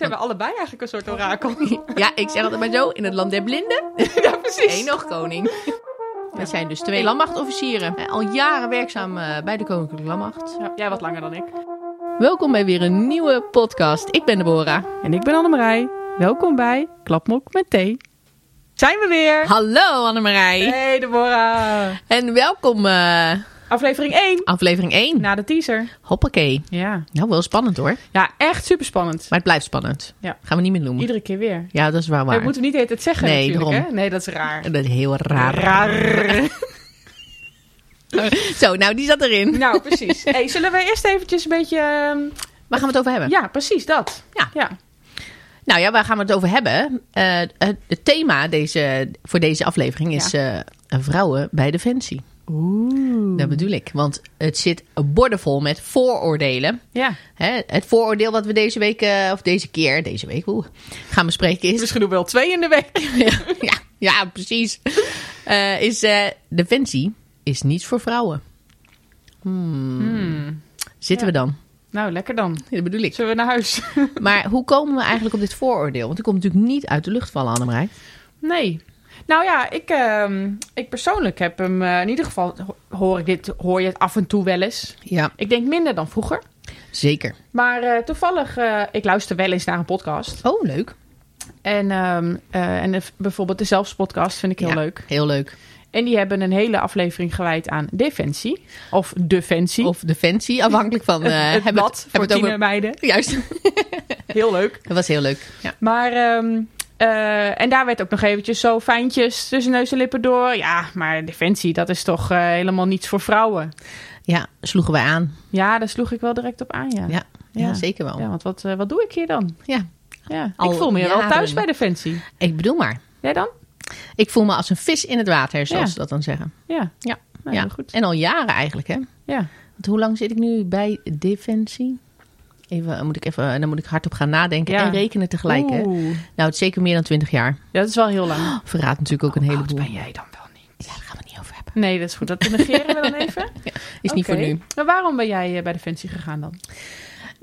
Zijn we allebei eigenlijk een soort orakel? Ja, ik zeg altijd maar zo, in het land der blinden, ja, precies. één nog koning. We zijn dus twee landmachtofficieren. Al jaren werkzaam eh, bij de Koninklijke Landmacht. Ja, jij wat langer dan ik. Welkom bij weer een nieuwe podcast. Ik ben Deborah. En ik ben Annemarij. Welkom bij Klapmok met thee. Zijn we weer? Hallo Annemarij. Hey Deborah. En welkom eh, Aflevering 1. aflevering 1. Na de teaser. Hoppakee. Ja. Nou, wel spannend hoor. Ja, echt super spannend. Maar het blijft spannend. Ja. Gaan we niet meer noemen. Iedere keer weer. Ja, dat is wel waar. We moeten niet tijd zeggen Nee, natuurlijk, hè? Nee, dat is raar. Dat is heel raar. Raar. Zo, nou die zat erin. nou, precies. Hey, zullen we eerst eventjes een beetje... ehm, Waar gaan we het over hebben? Ja, precies dat. Ja. Ja. Nou ja, waar gaan we het over hebben? Eh, het, het thema deze, voor deze aflevering is eh, vrouwen bij Defensie. Oeh. Dat bedoel ik. Want het zit bordenvol met vooroordelen. Ja. Hè, het vooroordeel wat we deze week, eh, of deze keer, deze week, oeh, gaan bespreken is... Misschien doen we wel twee in de week. ja, ja, ja, precies. Eh, is eh, Defensie is niets voor vrouwen. Hmm. Hmm. Zitten Ja. we dan? Nou, lekker dan. Ja, dat bedoel ik. Zullen we naar huis? Maar hoe komen we eigenlijk op dit vooroordeel? Want die komt natuurlijk niet uit de lucht vallen, Annemarij. Nee. Nou ja, ik, ehm, ik persoonlijk heb hem eh, in ieder geval ho- hoor ik dit hoor je het af en toe wel eens. Ja, Ik denk minder dan vroeger. zeker. Maar eh, toevallig, eh, ik luister wel eens naar een podcast. Oh, leuk. En, ehm, eh, en de- bijvoorbeeld de Zelfspodcast vind ik heel Ja, leuk. Heel leuk. En die hebben een hele aflevering gewijd aan defensie. Of defensie. Of Defensie, afhankelijk van... eh het we blad voor het tienermeiden. Juist, Heel leuk. dat was heel leuk. Ja. Maar, ehm, eh, en daar werd ook nog eventjes zo fijntjes tussen neus en lippen door. Ja, maar defensie, dat is toch eh, helemaal niets voor vrouwen. ja, sloegen wij aan. Ja, daar sloeg ik wel direct op aan, ja. Ja, ja. Ja. zeker wel. Ja, want wat, eh, wat doe ik hier dan? Ja. Ja, Al ik voel me hier wel thuis bij Defensie. Ik bedoel maar. Jij dan? Ik voel me als een vis in het water, zoals Ja. ze dat dan zeggen. Ja. Ja. Nou, ja. heel goed. En al jaren eigenlijk, hè? Ja. Want hoe lang zit ik nu bij Defensie? Even, moet ik even, dan moet ik hardop gaan nadenken Ja. en rekenen tegelijk, hè? Nou, het is zeker meer dan 20 jaar. Ja, dat is wel heel lang. Verraadt natuurlijk ook een oud heleboel. ben jij dan wel niet? Ja, daar gaan we het niet over hebben. Nee, dat is goed. Dat negeren we dan even. Is niet voor nu. Maar waarom ben jij eh, bij Defensie gegaan dan?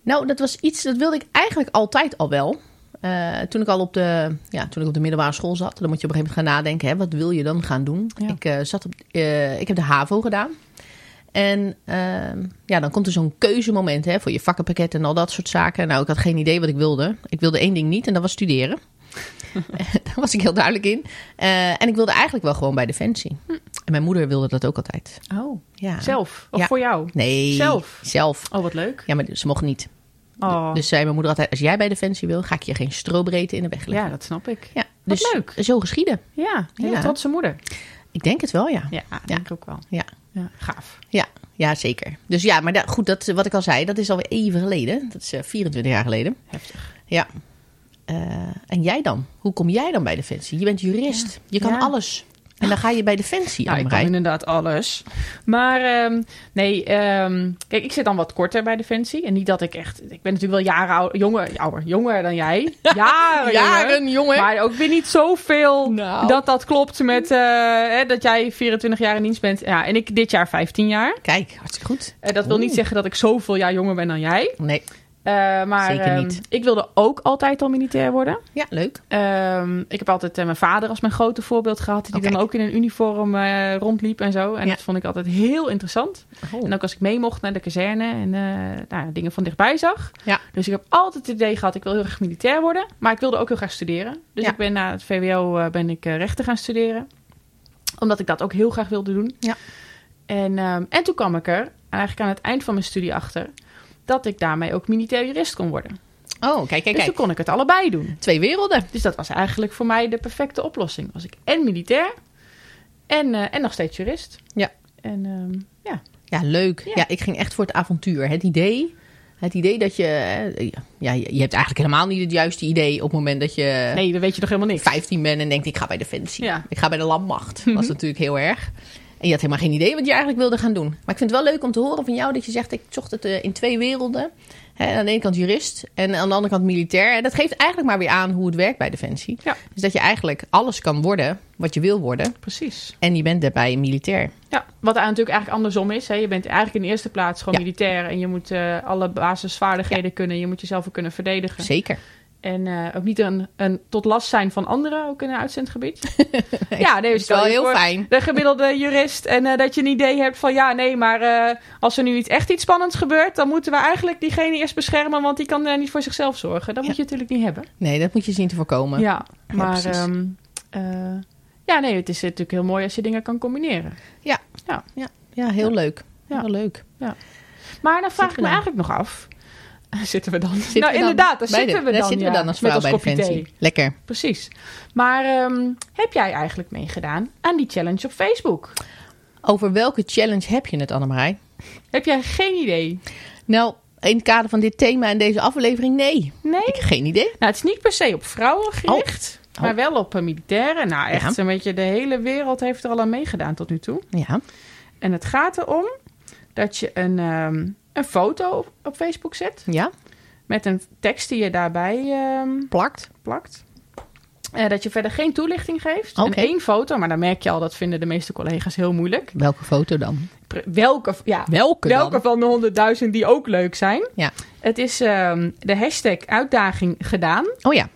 Nou, dat was iets, dat wilde ik eigenlijk altijd al wel. Eh, toen, ik al op de, ja, toen ik op de middelbare school zat, dan moet je op een gegeven moment gaan nadenken, hè, wat wil je dan gaan doen? Ja. Ik, eh, zat op, eh, ik heb de HAVO gedaan. En ehm, ja, dan komt er zo'n keuzemoment hè, voor je vakkenpakket en al dat soort zaken. Nou, ik had geen idee wat ik wilde. Ik wilde één ding niet en dat was studeren. Daar was ik heel duidelijk in. Eh, en ik wilde eigenlijk wel gewoon bij Defensie. En mijn moeder wilde dat ook altijd. Oh, Ja. zelf? Of Ja. voor jou? Nee. Zelf? Zelf. Oh, wat leuk. Ja, maar ze mocht niet. Oh. Dus zei mijn moeder altijd, als jij bij Defensie wil, ga ik je geen strobreedte in de weg leggen. ja, dat snap ik. Ja, Wat dus leuk. zo geschieden. Ja, hele Ja. trotse moeder. Ik denk het wel, ja. Ja, denk ik ook wel. Ja, Ja, gaaf. ja, ja zeker. Dus ja, maar goed, dat, wat ik al zei, dat is alweer even geleden. Dat is eh, 24 jaar geleden. Heftig. Ja. Eh, en jij dan? Hoe kom jij dan bij Defensie? Je bent jurist. Je kan Ja. alles. En dan ga je bij Defensie, Nou, ik kan inderdaad alles. Maar ehm, nee, ehm, kijk, ik zit dan wat korter bij Defensie. En niet dat ik echt... Ik ben natuurlijk wel jaren ouder, jonger, ouder, jonger dan jij. Jaren, jonger. Jaren. Maar ook weer niet zoveel Nou. dat dat klopt met eh, hè, dat jij 24 jaar in dienst bent. Ja, en ik dit jaar 15 jaar. Kijk, hartstikke goed. Eh, dat wil niet zeggen dat ik zoveel jaar jonger ben dan jij. Nee, Eh, maar Zeker ehm, niet. ik wilde ook altijd al militair worden. ja, leuk. Ehm, ik heb altijd eh, mijn vader als mijn grote voorbeeld gehad. Die Oh, dan ook in een uniform eh, rondliep en zo. En Ja. dat vond ik altijd heel interessant. Oh. En ook als ik mee mocht naar de kazerne en nou, dingen van dichtbij zag. Ja. Dus ik heb altijd het idee gehad, ik wil heel graag militair worden. Maar ik wilde ook heel graag studeren. Dus Ja. ik ben na het VWO ben ik rechten gaan studeren. Omdat ik dat ook heel graag wilde doen. Ja. En, ehm, en toen kwam ik er eigenlijk aan het eind van mijn studie achter... dat ik daarmee ook militair jurist kon worden. Oh, kijk, kijk, Dus kijk. toen kon ik het allebei doen. Twee werelden. Dus dat was eigenlijk voor mij de perfecte oplossing. Was ik en militair en, eh, en nog steeds jurist. Ja. En ehm, ja. Ja, leuk. Ja. Ja. ik ging echt voor het avontuur. Het idee, het idee dat je... eh, Ja, je je hebt eigenlijk helemaal niet het juiste idee op het moment dat je Nee, dan weet je nog helemaal niks. 15 bent en denkt ik ga bij Defensie. Ja. Ik ga bij de landmacht. Dat was natuurlijk heel erg. En je had helemaal geen idee wat je eigenlijk wilde gaan doen. Maar ik vind het wel leuk om te horen van jou dat je zegt ik zocht het eh, in twee werelden. Hè, aan de ene kant jurist en aan de andere kant militair. En dat geeft eigenlijk maar weer aan hoe het werkt bij Defensie. Ja. Dus dat je eigenlijk alles kan worden wat je wil worden. Precies. En je bent daarbij militair. Ja, wat natuurlijk eigenlijk andersom is. Hè. Je bent eigenlijk in de eerste plaats gewoon Ja. militair. En je moet eh, alle basisvaardigheden kunnen. Je moet jezelf ook kunnen verdedigen. Zeker. En eh, ook niet een, een tot last zijn van anderen, ook in een uitzendgebied. ja, nee, Dat is stel wel heel fijn. De gemiddelde jurist. En eh, dat je een idee hebt van ja, nee, maar eh, als er nu iets, echt iets spannends gebeurt, dan moeten we eigenlijk diegene eerst beschermen, want die kan niet voor zichzelf zorgen. Dat Ja. moet je natuurlijk niet hebben. Nee, dat moet je zien te voorkomen. Ja, maar ehm, eh, ja, nee, het is natuurlijk heel mooi als je dingen kan combineren. Ja, heel leuk. Ja. Heel leuk. Maar dan vraag ik me eigenlijk nog af. Zitten we dan? Zitten nou, we dan inderdaad, daar zitten de- we daar dan. zitten we ja, dan als met vrouw bij ons de kopje Fancy. thee. Lekker. Precies. Maar ehm, heb jij eigenlijk meegedaan aan die challenge op Facebook? Over welke challenge heb je het, Annemarij? Heb jij geen idee? Nou, in het kader van dit thema en deze aflevering, nee. Nee? Ik heb geen idee. Nou, het is niet per se op vrouwen gericht, Oh. maar wel op eh, militairen. Nou, echt Ja. een beetje de hele wereld heeft er al aan meegedaan tot nu toe. Ja. En het gaat erom dat je een, ehm, een foto op, op Facebook zet Ja, met een tekst die je daarbij ehm, plakt. plakt. Eh, dat je verder geen toelichting geeft. Oké. En één foto, maar dan merk je al, dat vinden de meeste collega's heel moeilijk. Welke foto dan? Pre- Welke, ja, Welke, welke dan? van de honderdduizend die ook leuk zijn. Ja. Het is ehm, de hashtag uitdaging gedaan. Oh ja.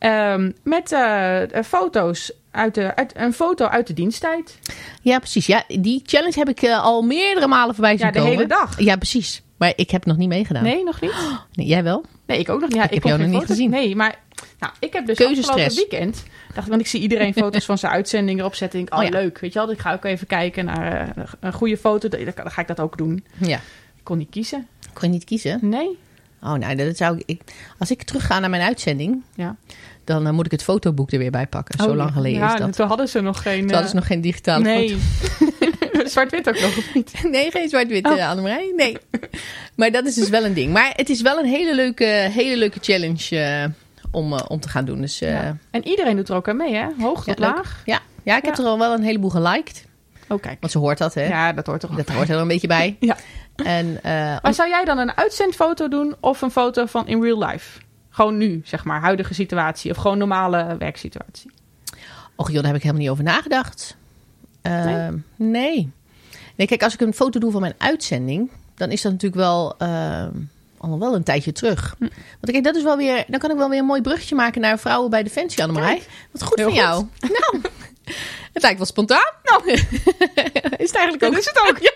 Ehm, met eh, eh, foto's uit de, uit, een foto uit de diensttijd. Ja, precies. Ja, die challenge heb ik eh, al meerdere malen voorbij zien Ja, de komen. hele dag. Ja, precies. Maar ik heb nog niet meegedaan. Nee, nog niet? Nee, jij wel? Nee, ik ook nog niet. Ja, Ik heb kon jou nog niet gezien. Nee, maar nou, ik heb dus Keuzestress. weekend... Dacht, ik, want ik zie iedereen foto's van zijn uitzending erop zetten. En ik, oh, Oh ja. leuk. Weet je wel, ik ga ook even kijken naar een goede foto. Dan dan ga ik dat ook doen. Ja. Ik kon niet kiezen. Kon je niet kiezen? Nee. Oh, nou, dat zou ik, ik... Als ik terugga naar mijn uitzending, Ja. Dan eh, moet ik het fotoboek er weer bij pakken. Zo Oh, lang ja. geleden ja, is dat. Toen hadden ze nog geen... Toen hadden ze eh, nog geen digitale Nee. Zwart-wit ook nog, of niet? Nee, geen zwart-wit, Oh. eh, Annemarij. Nee. maar dat is dus wel een ding. Maar het is wel een hele leuke, hele leuke challenge om, om te gaan doen. Dus Ja. ja, En iedereen doet er ook aan mee, hè? Hoog tot laag. ja. ik heb Ja. er al wel een heleboel geliked. Oh, kijk. Want ze hoort dat, hè? Ja, dat hoort toch Dat hoort er een beetje bij. Ja. En eh, Maar zou jij dan een uitzendfoto doen of een foto van in real life? Gewoon nu, zeg maar, huidige situatie of gewoon normale werksituatie? Och joh, daar heb ik helemaal niet over nagedacht. Eh, nee. nee. kijk, als ik een foto doe van mijn uitzending, dan is dat natuurlijk wel eh, al wel een tijdje terug. Hm. Want kijk, dat is wel weer, dan kan ik wel weer een mooi bruggetje maken naar vrouwen bij Defensie, Annemarij. Wat goed Heel van jou. Nou, het lijkt wel spontaan. Nou, is het eigenlijk ook. Dat is het ook.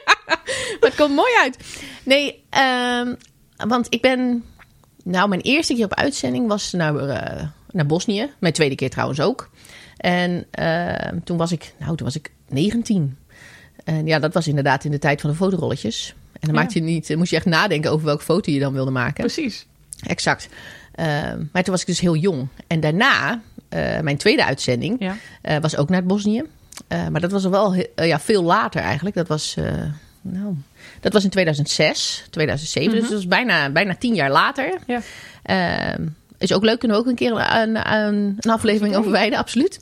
Ja, komt mooi uit. Nee, ehm, want ik ben... Nou, mijn eerste keer op uitzending was naar, eh, naar Bosnië. Mijn tweede keer trouwens ook. En ehm, toen was ik... Nou, toen was ik 19. En ja, dat was inderdaad in de tijd van de fotorolletjes. En dan Ja. maakte je niet, moest je echt nadenken over welke foto je dan wilde maken. Precies. Exact. Ehm, maar toen was ik dus heel jong. En daarna, eh, mijn tweede uitzending, Ja. eh, was ook naar Bosnië. Eh, maar dat was al wel eh, ja, veel later eigenlijk. Dat was, eh, nou, dat was in 2006, 2007. Dus dat was bijna, bijna tien jaar later. Ja. Ehm, is ook leuk, kunnen we ook een keer een, een, een aflevering over wijden, absoluut.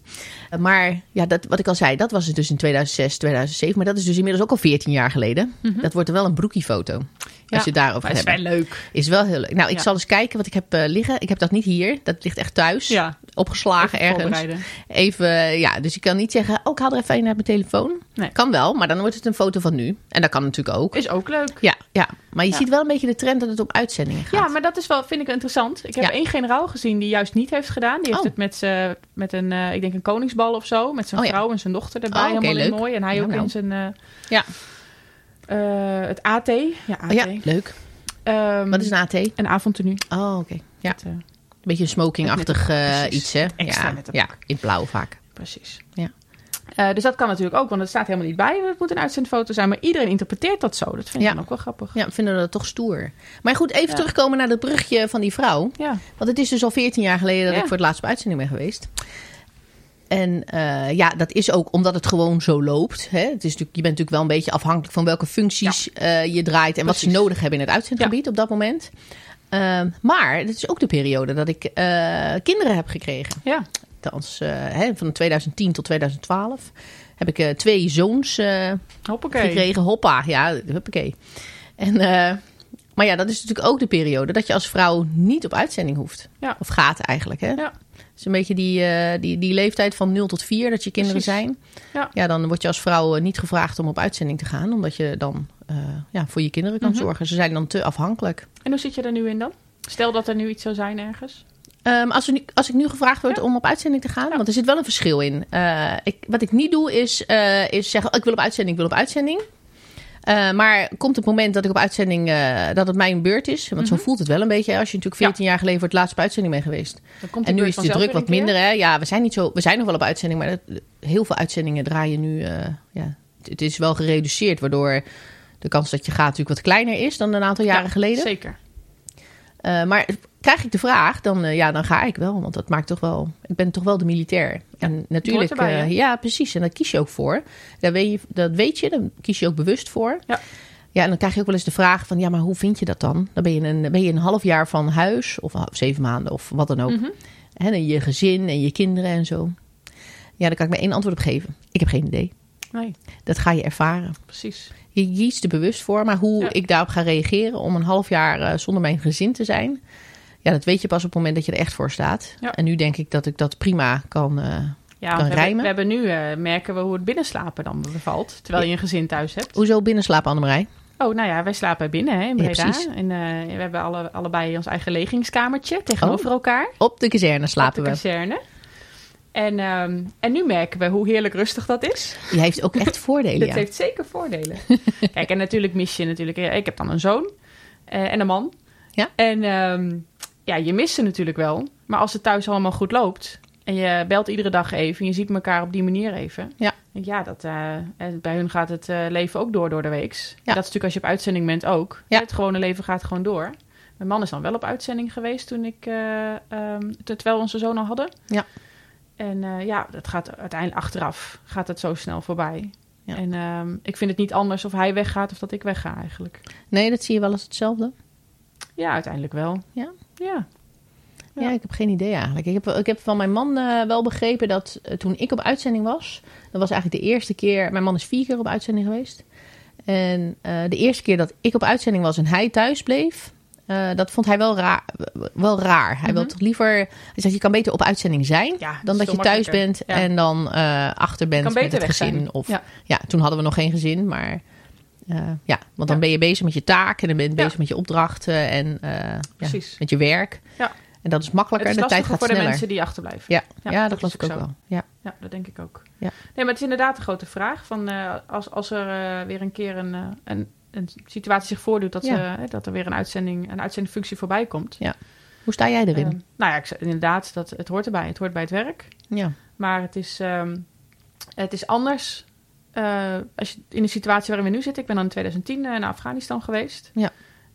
Maar ja, dat, wat ik al zei, dat was het dus in 2006, 2007. Maar dat is dus inmiddels ook al 14 jaar geleden. Dat wordt er wel een broekiefoto. Als je daarover hebt. is wel leuk. Is wel heel leuk. Nou, ik Ja. zal eens kijken wat ik heb eh, liggen. Ik heb dat niet hier. Dat ligt echt thuis. Ja. Opgeslagen Even ergens. voorbereiden. Even, eh, ja, dus je kan niet zeggen, oh, ik haal er even een uit mijn telefoon. Nee. Kan wel, maar dan wordt het een foto van nu. En dat kan natuurlijk ook. Is ook leuk. Ja, ja. maar je Ja. ziet wel een beetje de trend dat het op uitzendingen gaat. Ja, maar dat is wel, vind ik interessant. Ik heb Ja. één generaal gezien die juist niet heeft gedaan. Die heeft Oh. het met, z'n- met een, eh, ik denk een koningsbal of zo. Met zijn Oh ja. vrouw en zijn dochter erbij. Oh, helemaal in leuk. mooi. En hij Nou, ook nou. in zijn... eh, Ja. Eh, het AT. Ja, AT. Ja, leuk. Ehm, Wat is een AT? Een avondtenu. Oh, oké. Ja, Met, eh, een beetje een smokingachtig Met- eh, iets, hè? Extra ja, ja, in blauw vaak. precies. Ja. Dus dat kan natuurlijk ook, want het staat helemaal niet bij. Het moet een uitzendfoto zijn. Maar iedereen interpreteert dat zo. Dat vind ik Ja. dan ook wel grappig. Ja, vinden we dat toch stoer. Maar goed, even Ja. terugkomen naar dat brugje van die vrouw. Ja. Want het is dus al 14 jaar geleden dat Ja. ik voor het laatst op uitzending ben geweest. En eh, ja, dat is ook omdat het gewoon zo loopt. Hè? Het is natuurlijk, je bent natuurlijk wel een beetje afhankelijk van welke functies eh, je draait en wat ze nodig hebben in het uitzendgebied op dat moment. Ehm, maar het is ook de periode dat ik eh, kinderen heb gekregen. Ja. Althans, hè, van 2010 tot 2012 heb ik twee zoons gekregen. Hoppa, ja, huppakee. En, maar ja, dat is natuurlijk ook de periode dat je als vrouw niet op uitzending hoeft. Ja. Of gaat eigenlijk, hè? Ja. Het is een beetje die, eh, die, die leeftijd van 0 tot 4 dat je kinderen Precies. zijn. Ja. ja, dan word je als vrouw eh, niet gevraagd om op uitzending te gaan. Omdat je dan eh, ja, voor je kinderen kan Mhm. zorgen. Ze zijn dan te afhankelijk. En hoe zit je er nu in dan? Stel dat er nu iets zou zijn ergens. Ehm, als, we nu, als ik nu gevraagd word Ja. om op uitzending te gaan, Ja. want er zit wel een verschil in. Ik, wat ik niet doe is, is zeggen: oh, ik wil op uitzending, ik wil op uitzending. Eh, maar komt het moment dat ik op uitzending, eh, dat het mijn beurt is? Want zo Mhm. voelt het wel een beetje als je natuurlijk 14 jaar geleden voor het laatst op uitzending bent geweest. Dan komt En nu is de druk wat minder. Hè? Ja, we zijn, niet zo, we zijn nog wel op uitzending, maar dat- heel veel uitzendingen draaien nu. eh, ja, het- is wel gereduceerd, waardoor de kans dat je gaat natuurlijk wat kleiner is dan een aantal jaren Ja, geleden. Zeker. Maar krijg ik de vraag, dan, eh, ja, dan ga ik wel. Want dat maakt toch wel. Ik ben toch wel de militair. en natuurlijk. erbij, eh, ja, precies. En daar kies je ook voor. Daar weet je, dat weet je, daar kies je ook bewust voor. Ja. Ja, en dan krijg je ook wel eens de vraag van, ja, maar hoe vind je dat dan? Dan ben je een, ben je een half jaar van huis, of zeven maanden, of wat dan ook. Mhm. En je gezin en je kinderen en zo. Ja, daar kan ik me één antwoord op geven. Ik heb geen idee. Nee, Dat ga je ervaren. precies. Je kiest er bewust voor, maar hoe Ja. ik daarop ga reageren om een half jaar eh, zonder mijn gezin te zijn, ja, dat weet je pas op het moment dat je er echt voor staat. Ja. En nu denk ik dat ik dat prima kan. eh, Ja, Kan we, hebben, rijmen. we hebben nu, eh, merken we hoe het binnenslapen dan bevalt. Terwijl je een gezin thuis hebt. hoezo binnenslapen, Annemarij? Oh, nou ja, wij slapen binnen hè, in Ja, Breda. en eh, we hebben alle, allebei ons eigen legingskamertje tegenover elkaar. Op de kazerne slapen op de we. kazerne. En, ehm, en nu merken we hoe heerlijk rustig dat is. Je heeft ook echt voordelen. Dat Ja. heeft zeker voordelen. Kijk, en natuurlijk mis je natuurlijk... ja, Ik heb dan een zoon en een man. Ja. En ehm, ja, je mist ze natuurlijk wel. Maar als het thuis allemaal goed loopt... en je belt iedere dag even... en je ziet elkaar op die manier even... Ja. Ja, dat, eh, eh, bij hun gaat het eh, leven ook door door de weeks. Dat is Ja. natuurlijk als je op uitzending bent ook. Ja. Het gewone leven gaat gewoon door. Mijn man is dan wel op uitzending geweest toen ik... eh, ehm, terwijl we onze zoon al hadden. Ja. En ja, dat gaat uiteindelijk achteraf gaat het zo snel voorbij. Ja. En ehm, ik vind het niet anders of hij weggaat of dat ik wegga eigenlijk. Nee, dat zie je wel als hetzelfde. Ja, uiteindelijk wel. Ja? Ja. Ja, ik heb geen idee eigenlijk. Ik heb, ik heb van mijn man eh, wel begrepen dat eh, toen ik op uitzending was, dat was eigenlijk de eerste keer. Mijn man is vier keer op uitzending geweest. En eh, de eerste keer dat ik op uitzending was en hij thuis bleef, dat vond hij wel raar. Wel raar. Hij wil Mhm. toch liever. Hij zegt: je kan beter op uitzending zijn Ja, dan dat je thuis bent Ja. en dan achter bent met het gezin. zijn. Of. Ja. toen hadden we nog geen gezin, maar. Eh, ja, want dan Ja. ben je bezig met je taak en dan ben je Ja. bezig met je opdrachten en eh, ja, met je werk. Ja. En dat is Het makkelijker, is de tijd gaat voor de sneller. mensen die achterblijven. Ja, Ja, ja, dat dat geloof ik ook zo. wel. Ja. Ja, dat denk ik ook. Ja. Nee, maar het is inderdaad een grote vraag. Van, eh, als, als er weer een keer een, een, een situatie zich voordoet... Dat, Ja. ze, dat er weer een, uitzending, een uitzendfunctie voorbij komt. Hoe sta jij erin? Ehm, nou ja, ik, inderdaad, dat, het hoort erbij. Het hoort bij het werk. ja. Maar het is, ehm, het is anders eh, als je in de situatie waarin we nu zitten. Ik ben dan in 2010 eh, naar Afghanistan geweest. Ja.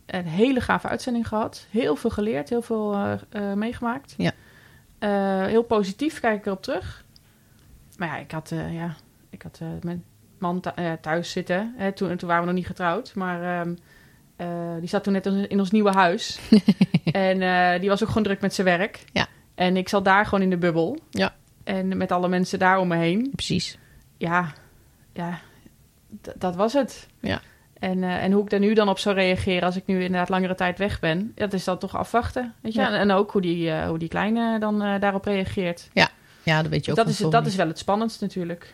Een hele gave uitzending gehad. Heel veel geleerd, heel veel eh, meegemaakt. Ja. Heel positief kijk ik erop terug. Maar ja, ik had, ja, ik had mijn man thu- thuis zitten. Hè, toen, toen waren we nog niet getrouwd. Maar ehm, eh, die zat toen net in ons nieuwe huis. en die was ook gewoon druk met zijn werk. Ja. En ik zat daar gewoon in de bubbel. Ja. En met alle mensen daar om me heen. Precies. Ja, ja dat was het. Ja. En, eh, en hoe ik daar nu dan op zou reageren als ik nu inderdaad langere tijd weg ben, dat is dan toch afwachten. Weet je? Ja. En, en ook hoe die, eh, hoe die kleine dan eh, daarop reageert. Ja, dat weet je ook dat is, dat is wel het spannendst natuurlijk.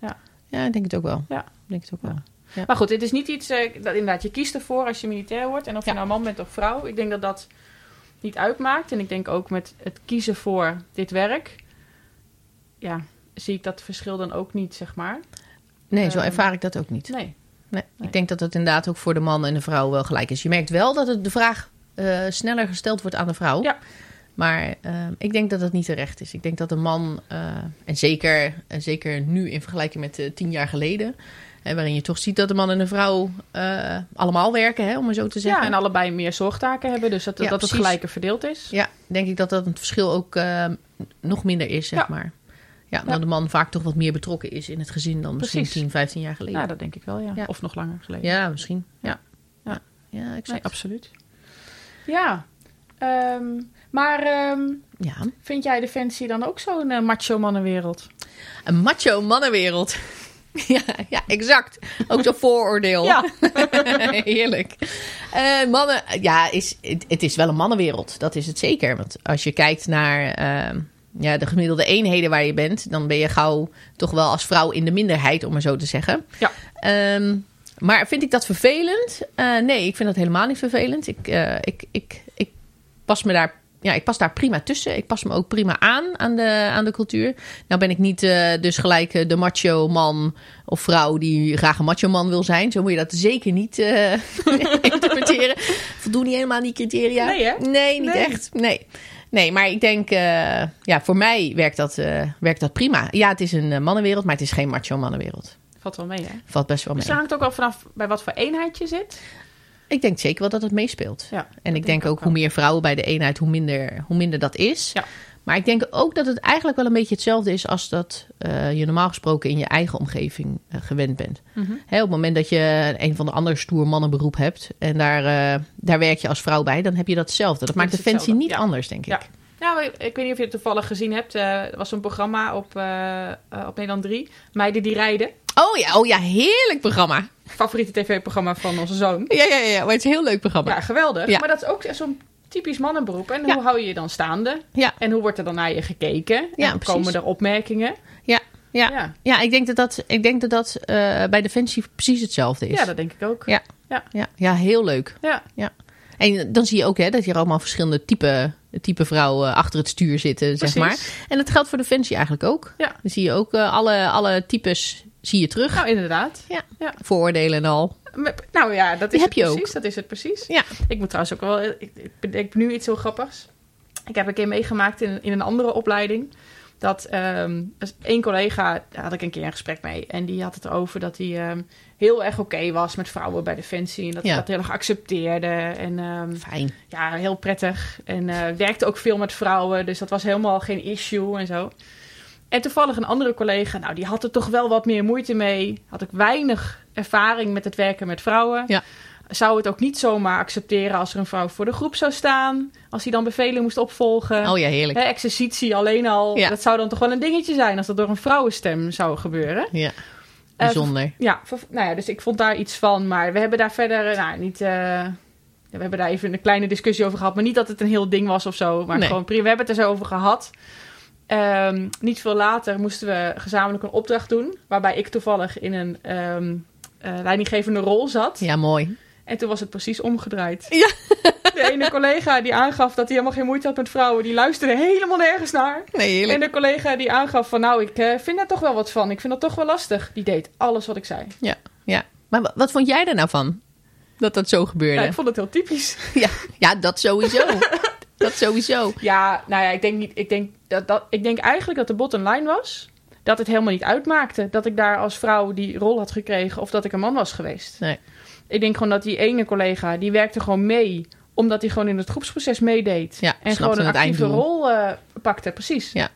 niet. Ja, ik denk het ook wel. Ja. Ik denk het ook wel. Maar goed, dit is niet iets, dat inderdaad, je kiest ervoor als je militair wordt. En of Ja. je nou man bent of vrouw, ik denk dat dat niet uitmaakt. En ik denk ook met het kiezen voor dit werk, ja, zie ik dat verschil dan ook niet, zeg maar. Nee, zo Ehm, ervaar ik dat ook niet. Nee. Nee. Nee. Ik denk dat het inderdaad ook voor de man en de vrouw wel gelijk is. Je merkt wel dat het de vraag eh, sneller gesteld wordt aan de vrouw. Ja. Maar eh, ik denk dat dat niet terecht is. Ik denk dat een man, eh, en zeker, en zeker nu in vergelijking met eh, tien jaar geleden... Hè, waarin je toch ziet dat de man en de vrouw allemaal werken, hè, om maar zo te zeggen. Ja, en allebei meer zorgtaken hebben, dus dat, Ja, dat het gelijker verdeeld is. Ja, denk ik dat dat het verschil ook eh, nog minder is, zeg Ja. maar. Ja, omdat Ja. de man vaak toch wat meer betrokken is in het gezin dan misschien Precies. 10, 15 jaar geleden. Ja, dat denk ik wel, ja. Ja. Of nog langer geleden. Ja, misschien. Ja, Ja. ja, Nee, absoluut. Ja, ehm, maar ehm, Ja, vind jij Defensie dan ook zo'n eh, macho mannenwereld? een macho mannenwereld. ja, ja, exact. Ook zo'n vooroordeel. Heerlijk. Eh, mannen, ja, is, het, het is wel een mannenwereld. Dat is het zeker. Want als je kijkt naar ehm, ja, de gemiddelde eenheden waar je bent, dan ben je gauw toch wel als vrouw in de minderheid, om maar zo te zeggen. Ja. Ehm, maar vind ik dat vervelend? Eh, nee, ik vind dat helemaal niet vervelend. Ik, eh, ik, ik, ik pas me daar ja, ik pas daar prima tussen. Ik pas me ook prima aan aan de, aan de cultuur. Nou ben ik niet eh, dus gelijk de macho man of vrouw die graag een macho man wil zijn. Zo moet je dat zeker niet interpreteren. Voldoen niet helemaal aan die criteria. Nee, hè? Nee, niet Nee. echt. Nee. Nee, maar ik denk, eh, ja, voor mij werkt dat, eh, werkt dat prima. Ja, het is een eh, mannenwereld, maar het is geen macho mannenwereld. Valt wel mee, hè? Valt best wel mee. Dus het hangt ook wel vanaf bij wat voor eenheid je zit. Ik denk zeker wel dat het meespeelt. Ja, En ik denk ook ook hoe meer vrouwen bij de eenheid, hoe minder, hoe minder dat is. Ja. Maar ik denk ook dat het eigenlijk wel een beetje hetzelfde is als dat eh, je normaal gesproken in je eigen omgeving eh, gewend bent. Mhm. Hè, op het moment dat je een van de andere stoer mannenberoep hebt en daar, eh, daar werk je als vrouw bij, dan heb je datzelfde. Dat maakt Defensie hetzelfde, niet ja. anders, denk ik. Ja. Maar ik weet niet of je het toevallig gezien hebt. Er was zo'n programma op, op Nederland 3. Meiden die rijden. Oh ja, oh ja, heerlijk programma. Favoriete tv-programma van onze zoon. Ja, ja, ja, maar het is een heel leuk programma. Ja, geweldig. Ja. Maar dat is ook zo'n typisch mannenberoep. En Ja. hoe hou je je dan staande? Ja. En hoe wordt er dan naar je gekeken? En Ja, precies. komen er opmerkingen? Ja, ja. Ja. ja ik denk dat dat, ik denk dat, dat eh, bij Defensie precies hetzelfde is. ja, dat denk ik ook. Ja. ja, ja, heel leuk. Ja. En dan zie je ook hè, dat hier allemaal verschillende type, type vrouwen achter het stuur zitten, zeg maar. En dat geldt voor Defensie eigenlijk ook. Ja. Dan zie je ook eh, alle, alle types zie je terug. Nou, inderdaad. Vooroordelen en al. Nou ja, dat is heb het je ook. precies. Dat is het precies. Ja. Ik moet trouwens ook wel... Ik, ik bedenk nu iets heel grappigs. Ik heb een keer meegemaakt in, in een andere opleiding. Dat één collega, daar had ik een keer een gesprek mee. En die had het erover dat hij ehm, heel erg oké was met vrouwen bij Defensie. En dat hij Ja. dat heel erg accepteerde. En ehm, Fijn. ja, heel prettig. En eh, werkte ook veel met vrouwen. Dus dat was helemaal geen issue en zo. En toevallig een andere collega, nou, die had er toch wel wat meer moeite mee. Had ik weinig ervaring met het werken met vrouwen. Ja. Zou het ook niet zomaar accepteren als er een vrouw voor de groep zou staan. Als hij dan bevelen moest opvolgen. Oh ja, heerlijk. Exercitie alleen al. Ja. Dat zou dan toch wel een dingetje zijn als dat door een vrouwenstem zou gebeuren. Ja, Eh, bijzonder. ja, nou ja, dus ik vond daar iets van. Maar we hebben daar verder eh, nou, niet. eh, we hebben daar even een kleine discussie over gehad. Maar niet dat het een heel ding was of zo. Maar Nee. gewoon prima. We hebben het er zo over gehad. Ehm, niet veel later moesten we gezamenlijk een opdracht doen. Waarbij ik toevallig in een ehm, eh, leidinggevende rol zat. Ja, mooi. En toen was het precies omgedraaid. Ja. De ene collega die aangaf dat hij helemaal geen moeite had met vrouwen. Die luisterde helemaal nergens naar. Nee, En heerlijk. de collega die aangaf van nou, ik eh, vind daar toch wel wat van. Ik vind dat toch wel lastig. Die deed alles wat ik zei. Ja. Maar wa- wat vond jij er nou van? Dat dat zo gebeurde? Ja, ik vond het heel typisch. Ja, ja dat sowieso. dat sowieso. Ja, nou ja, ik denk, niet, ik, denk dat, dat, ik denk eigenlijk dat de bottom line was... dat het helemaal niet uitmaakte dat ik daar als vrouw die rol had gekregen... of dat ik een man was geweest. Nee. Ik denk gewoon dat die ene collega, die werkte gewoon mee... omdat hij gewoon in het groepsproces meedeed. Ja, en gewoon een actieve rol eh, pakte, precies. Ja.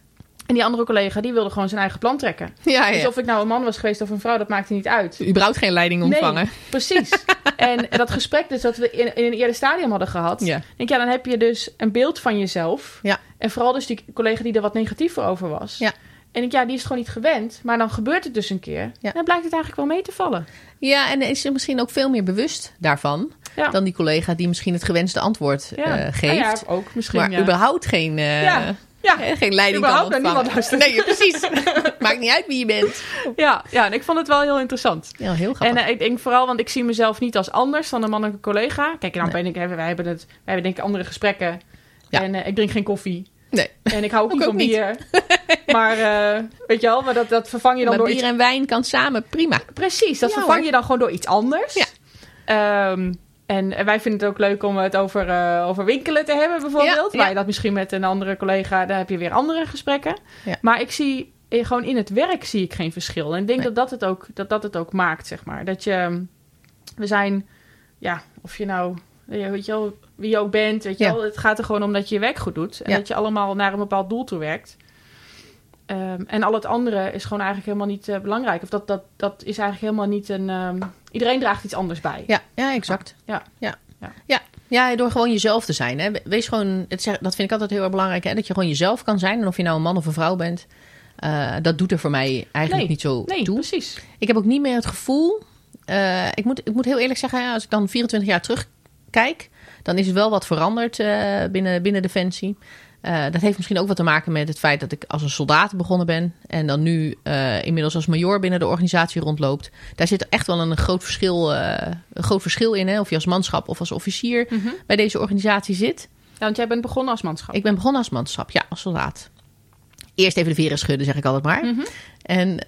En die andere collega, die wilde gewoon zijn eigen plan trekken. Ja, Dus ja. of ik nou een man was geweest of een vrouw, dat maakte niet uit. Überhaupt geen leiding ontvangen. Nee, precies. en dat gesprek dus dat we in, in een eerder stadium hadden gehad... Ja. denk ja, dan heb je dus een beeld van jezelf. Ja. En vooral dus die collega die er wat negatiever over was. Ja. En ik, ja, die is het gewoon niet gewend. Maar dan gebeurt het dus een keer. En dan blijkt het eigenlijk wel mee te vallen. Ja, en is er misschien ook veel meer bewust daarvan Ja. dan die collega die misschien het gewenste antwoord Ja. eh, Nou geeft. ja, ook misschien. maar ja. überhaupt geen, eh, Ja. Geen leiding kan ontvangen. niemand luistert. Nee, precies. Maakt niet uit wie je bent. Ja, ja, en ik vond het wel heel interessant. Ja, heel En grappig. eh, ik denk vooral, want ik zie mezelf niet als anders dan een mannelijke collega. Kijk, en dan Nee. ben ik, wij hebben het, wij hebben denk ik andere gesprekken. Ja. En eh, ik drink geen koffie. nee, En ik hou ook niet ook van niet. bier. maar eh, weet je wel, maar dat, dat vervang je dan maar door bier iets en wijn kan samen prima. Precies, dat Ja, vervang hoor. je dan gewoon door iets anders. Ja. Ehm, en wij vinden het ook leuk om het over, eh, over winkelen te hebben, bijvoorbeeld. Ja, Waar je dat misschien met een andere collega, daar heb je weer andere gesprekken. Maar ik zie eh, gewoon in het werk zie ik geen verschil. En ik denk Nee. dat, dat, het ook, dat dat het ook maakt, zeg maar. Dat je, we zijn, ja, of je nou, eh, weet je wel, wie je ook bent, weet je Ja. wel. Het gaat er gewoon om dat je je werk goed doet. En Ja. dat je allemaal naar een bepaald doel toe werkt. Ehm, en al het andere is gewoon eigenlijk helemaal niet eh, belangrijk. Of dat, dat, dat is eigenlijk helemaal niet een. ehm, iedereen draagt iets anders bij. Ja, ja exact. Ja. Ja. Ja. Ja. ja, door gewoon jezelf te zijn. Hè. Wees gewoon, dat vind ik altijd heel erg belangrijk. Hè. Dat je gewoon jezelf kan zijn. En of je nou een man of een vrouw bent. eh, dat doet er voor mij eigenlijk Nee. niet zo Nee, toe. precies. Ik heb ook niet meer het gevoel. eh, ik, moet, ik moet heel eerlijk zeggen, als ik dan 24 jaar terugkijk, dan is het wel wat veranderd binnen, binnen Defensie. Eh, dat heeft misschien ook wat te maken met het feit dat ik als een soldaat begonnen ben. En dan nu eh, inmiddels als major binnen de organisatie rondloopt. Daar zit echt wel een groot verschil, eh, een groot verschil in. Hè? Of je als manschap of als officier Mhm. bij deze organisatie zit. want jij bent begonnen als manschap. Ik ben begonnen als manschap, ja, als soldaat. Eerst even de veren schudden, zeg ik altijd maar. Mhm. En,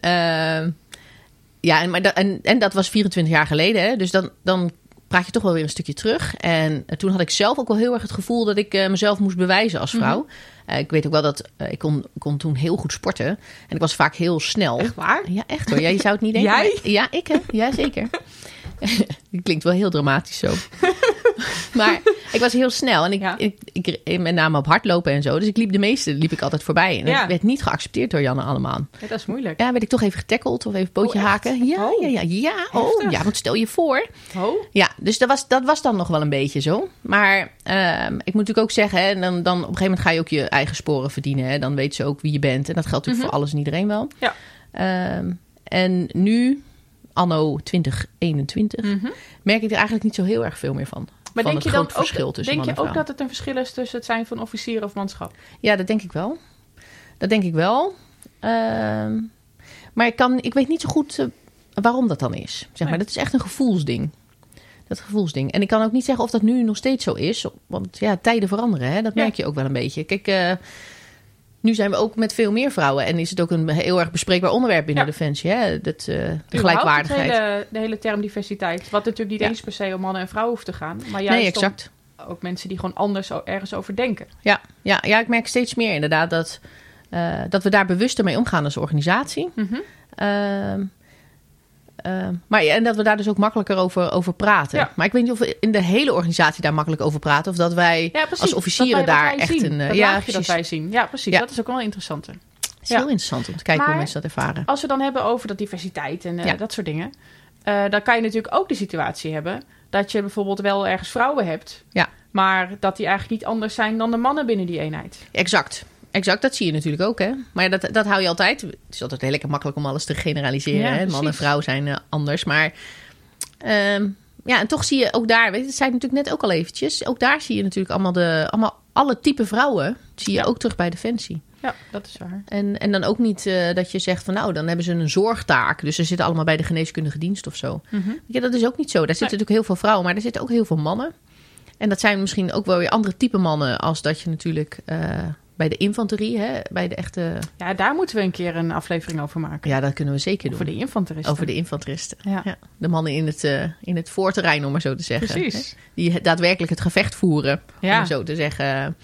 ja, en, maar da- en, en dat was 24 jaar geleden. Hè? Dus dan, dan praat je toch wel weer een stukje terug. En eh, toen had ik zelf ook wel heel erg het gevoel dat ik eh, mezelf moest bewijzen als vrouw. Eh, ik weet ook wel dat ik kon, kon toen heel goed sporten. En ik was vaak heel snel. Echt waar? Ja, echt hoor. Ja, je zou het niet denken. Jij? maar- ja, ik hè. Ja, zeker. Klinkt wel heel dramatisch zo. maar ik was heel snel. En ik, Ja. ik, ik, met name op hardlopen en zo. Dus ik liep de meeste liep ik altijd voorbij. En Ja. het werd niet geaccepteerd door Janne allemaal. Ja, dat is moeilijk. Ja, werd ik toch even getackeld of even pootje Oh, haken. Ja, Oh. ja, ja, ja. Oh, ja, want stel je voor. Oh, Ja, dus dat was, dat was dan nog wel een beetje zo. Maar ehm, ik moet natuurlijk ook zeggen, hè, dan, dan op een gegeven moment ga je ook je eigen sporen verdienen. Hè. Dan weet ze ook wie je bent. En dat geldt natuurlijk voor alles en iedereen wel. Mhm. Ja. Ehm, en nu, anno 2021, Mhm. merk ik er eigenlijk niet zo heel erg veel meer van. Maar denk je dan verschil ook, tussen denk je ook dat het een verschil is tussen het zijn van officier of manschap? Ja, dat denk ik wel. Dat denk ik wel. Ehm, maar ik, kan, ik weet niet zo goed eh, waarom dat dan is. Zeg maar. Nee. Dat is echt een gevoelsding. Dat gevoelsding. En ik kan ook niet zeggen of dat nu nog steeds zo is. Want ja, tijden veranderen. Hè? Dat Ja. merk je ook wel een beetje. Kijk, eh, nu zijn we ook met veel meer vrouwen. En is het ook een heel erg bespreekbaar onderwerp binnen Ja. Defensie. Hè? Dat, eh, de Überhaupt gelijkwaardigheid. Het hele, de hele term diversiteit. Wat natuurlijk niet Ja. eens per se om mannen en vrouwen hoeft te gaan. Maar juist nee, exact. ook mensen die gewoon anders ergens over denken. Ja, ja, ja, ik merk steeds meer inderdaad dat, eh, dat we daar bewuster mee omgaan als organisatie. Ehm, ehm, maar en dat we daar dus ook makkelijker over, over praten. Ja. Maar ik weet niet of we in de hele organisatie daar makkelijk over praten. Of dat wij Ja, precies. als officieren wij- daar echt zien. een... eh, Dat ja, laagje dat precies. wij zien. Ja, precies. Dat is ook wel een interessante. Het is heel interessant om te kijken Maar- hoe mensen dat ervaren. Als we dan hebben over dat diversiteit en eh, dat soort dingen. eh, dan kan je natuurlijk ook de situatie hebben dat je bijvoorbeeld wel ergens vrouwen hebt. Ja. Maar dat die eigenlijk niet anders zijn dan de mannen binnen die eenheid. Exact. Exact, dat zie je natuurlijk ook. Hè? Maar ja, dat, dat hou je altijd. Het is altijd heel lekker makkelijk om alles te generaliseren. Ja, hè? Man en vrouw zijn eh, anders. Maar ehm, ja, en toch zie je ook daar, weet je, dat zei ik natuurlijk net ook al eventjes. Ook daar zie je natuurlijk allemaal, de, allemaal alle type vrouwen. zie je Ja. ook terug bij Defensie. Ja, dat is waar. En, en dan ook niet eh, dat je zegt van nou, dan hebben ze een zorgtaak. Dus ze zitten allemaal bij de geneeskundige dienst of zo. Mhm. Je, dat is ook niet zo. Daar zitten natuurlijk heel veel vrouwen, maar er zitten ook heel veel mannen. En dat zijn misschien ook wel weer andere type mannen als dat je natuurlijk eh, bij de infanterie, hè, bij de echte... Ja, daar moeten we een keer een aflevering over maken. Ja, dat kunnen we zeker doen. Over de infanteristen. Over de infanteristen. Ja. Ja, de mannen in het, eh, in het voorterrein, om maar zo te zeggen. Precies. Hè? Die daadwerkelijk het gevecht voeren, om Ja. maar zo te zeggen.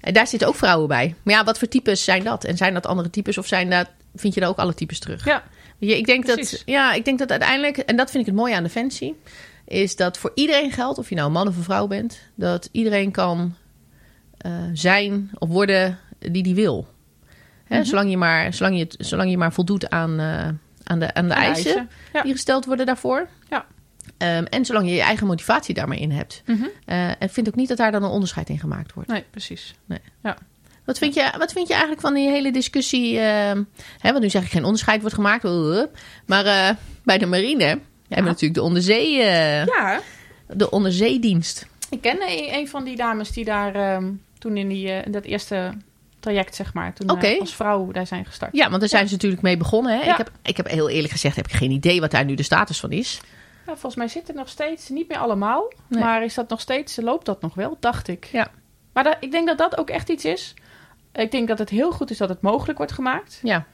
En daar zitten ook vrouwen bij. Maar ja, wat voor types zijn dat? En zijn dat andere types of zijn dat, vind je daar ook alle types terug? Ja, ik, denk dat, ja, ik denk dat uiteindelijk, en dat vind ik het mooie aan Defensie, is dat voor iedereen geldt, of je nou een man of een vrouw bent, dat iedereen kan eh, zijn of worden die die wil. Hè, Mhm. zolang, je maar, zolang, je, zolang je maar voldoet aan, eh, aan de, aan de En eisen, Ja. die gesteld worden daarvoor. Ja. Ehm, en zolang je je eigen motivatie daarmee in hebt. Eh, en vind ook niet dat daar dan een onderscheid in gemaakt wordt. Nee, precies. Wat vind, je, wat vind je eigenlijk van die hele discussie? ehm, hè, want nu zeg ik geen onderscheid wordt gemaakt. maar bij de marine hebben we natuurlijk de, onderzee, Ja, de onderzeedienst. ik ken een, een van die dames die daar ehm, toen in, die, eh, dat eerste traject, zeg maar, toen eh, als vrouw daar zijn gestart. Ja, want daar zijn ze natuurlijk mee begonnen. Hè? Ja. Ik, heb, ik heb heel eerlijk gezegd heb ik geen idee wat daar nu de status van is. Ja, volgens mij zitten nog steeds, niet meer allemaal, Nee. maar is dat nog steeds, loopt dat nog wel, dacht ik. Ja. Maar dat, ik denk dat dat ook echt iets is. Ik denk dat het heel goed is dat het mogelijk wordt gemaakt. Ja,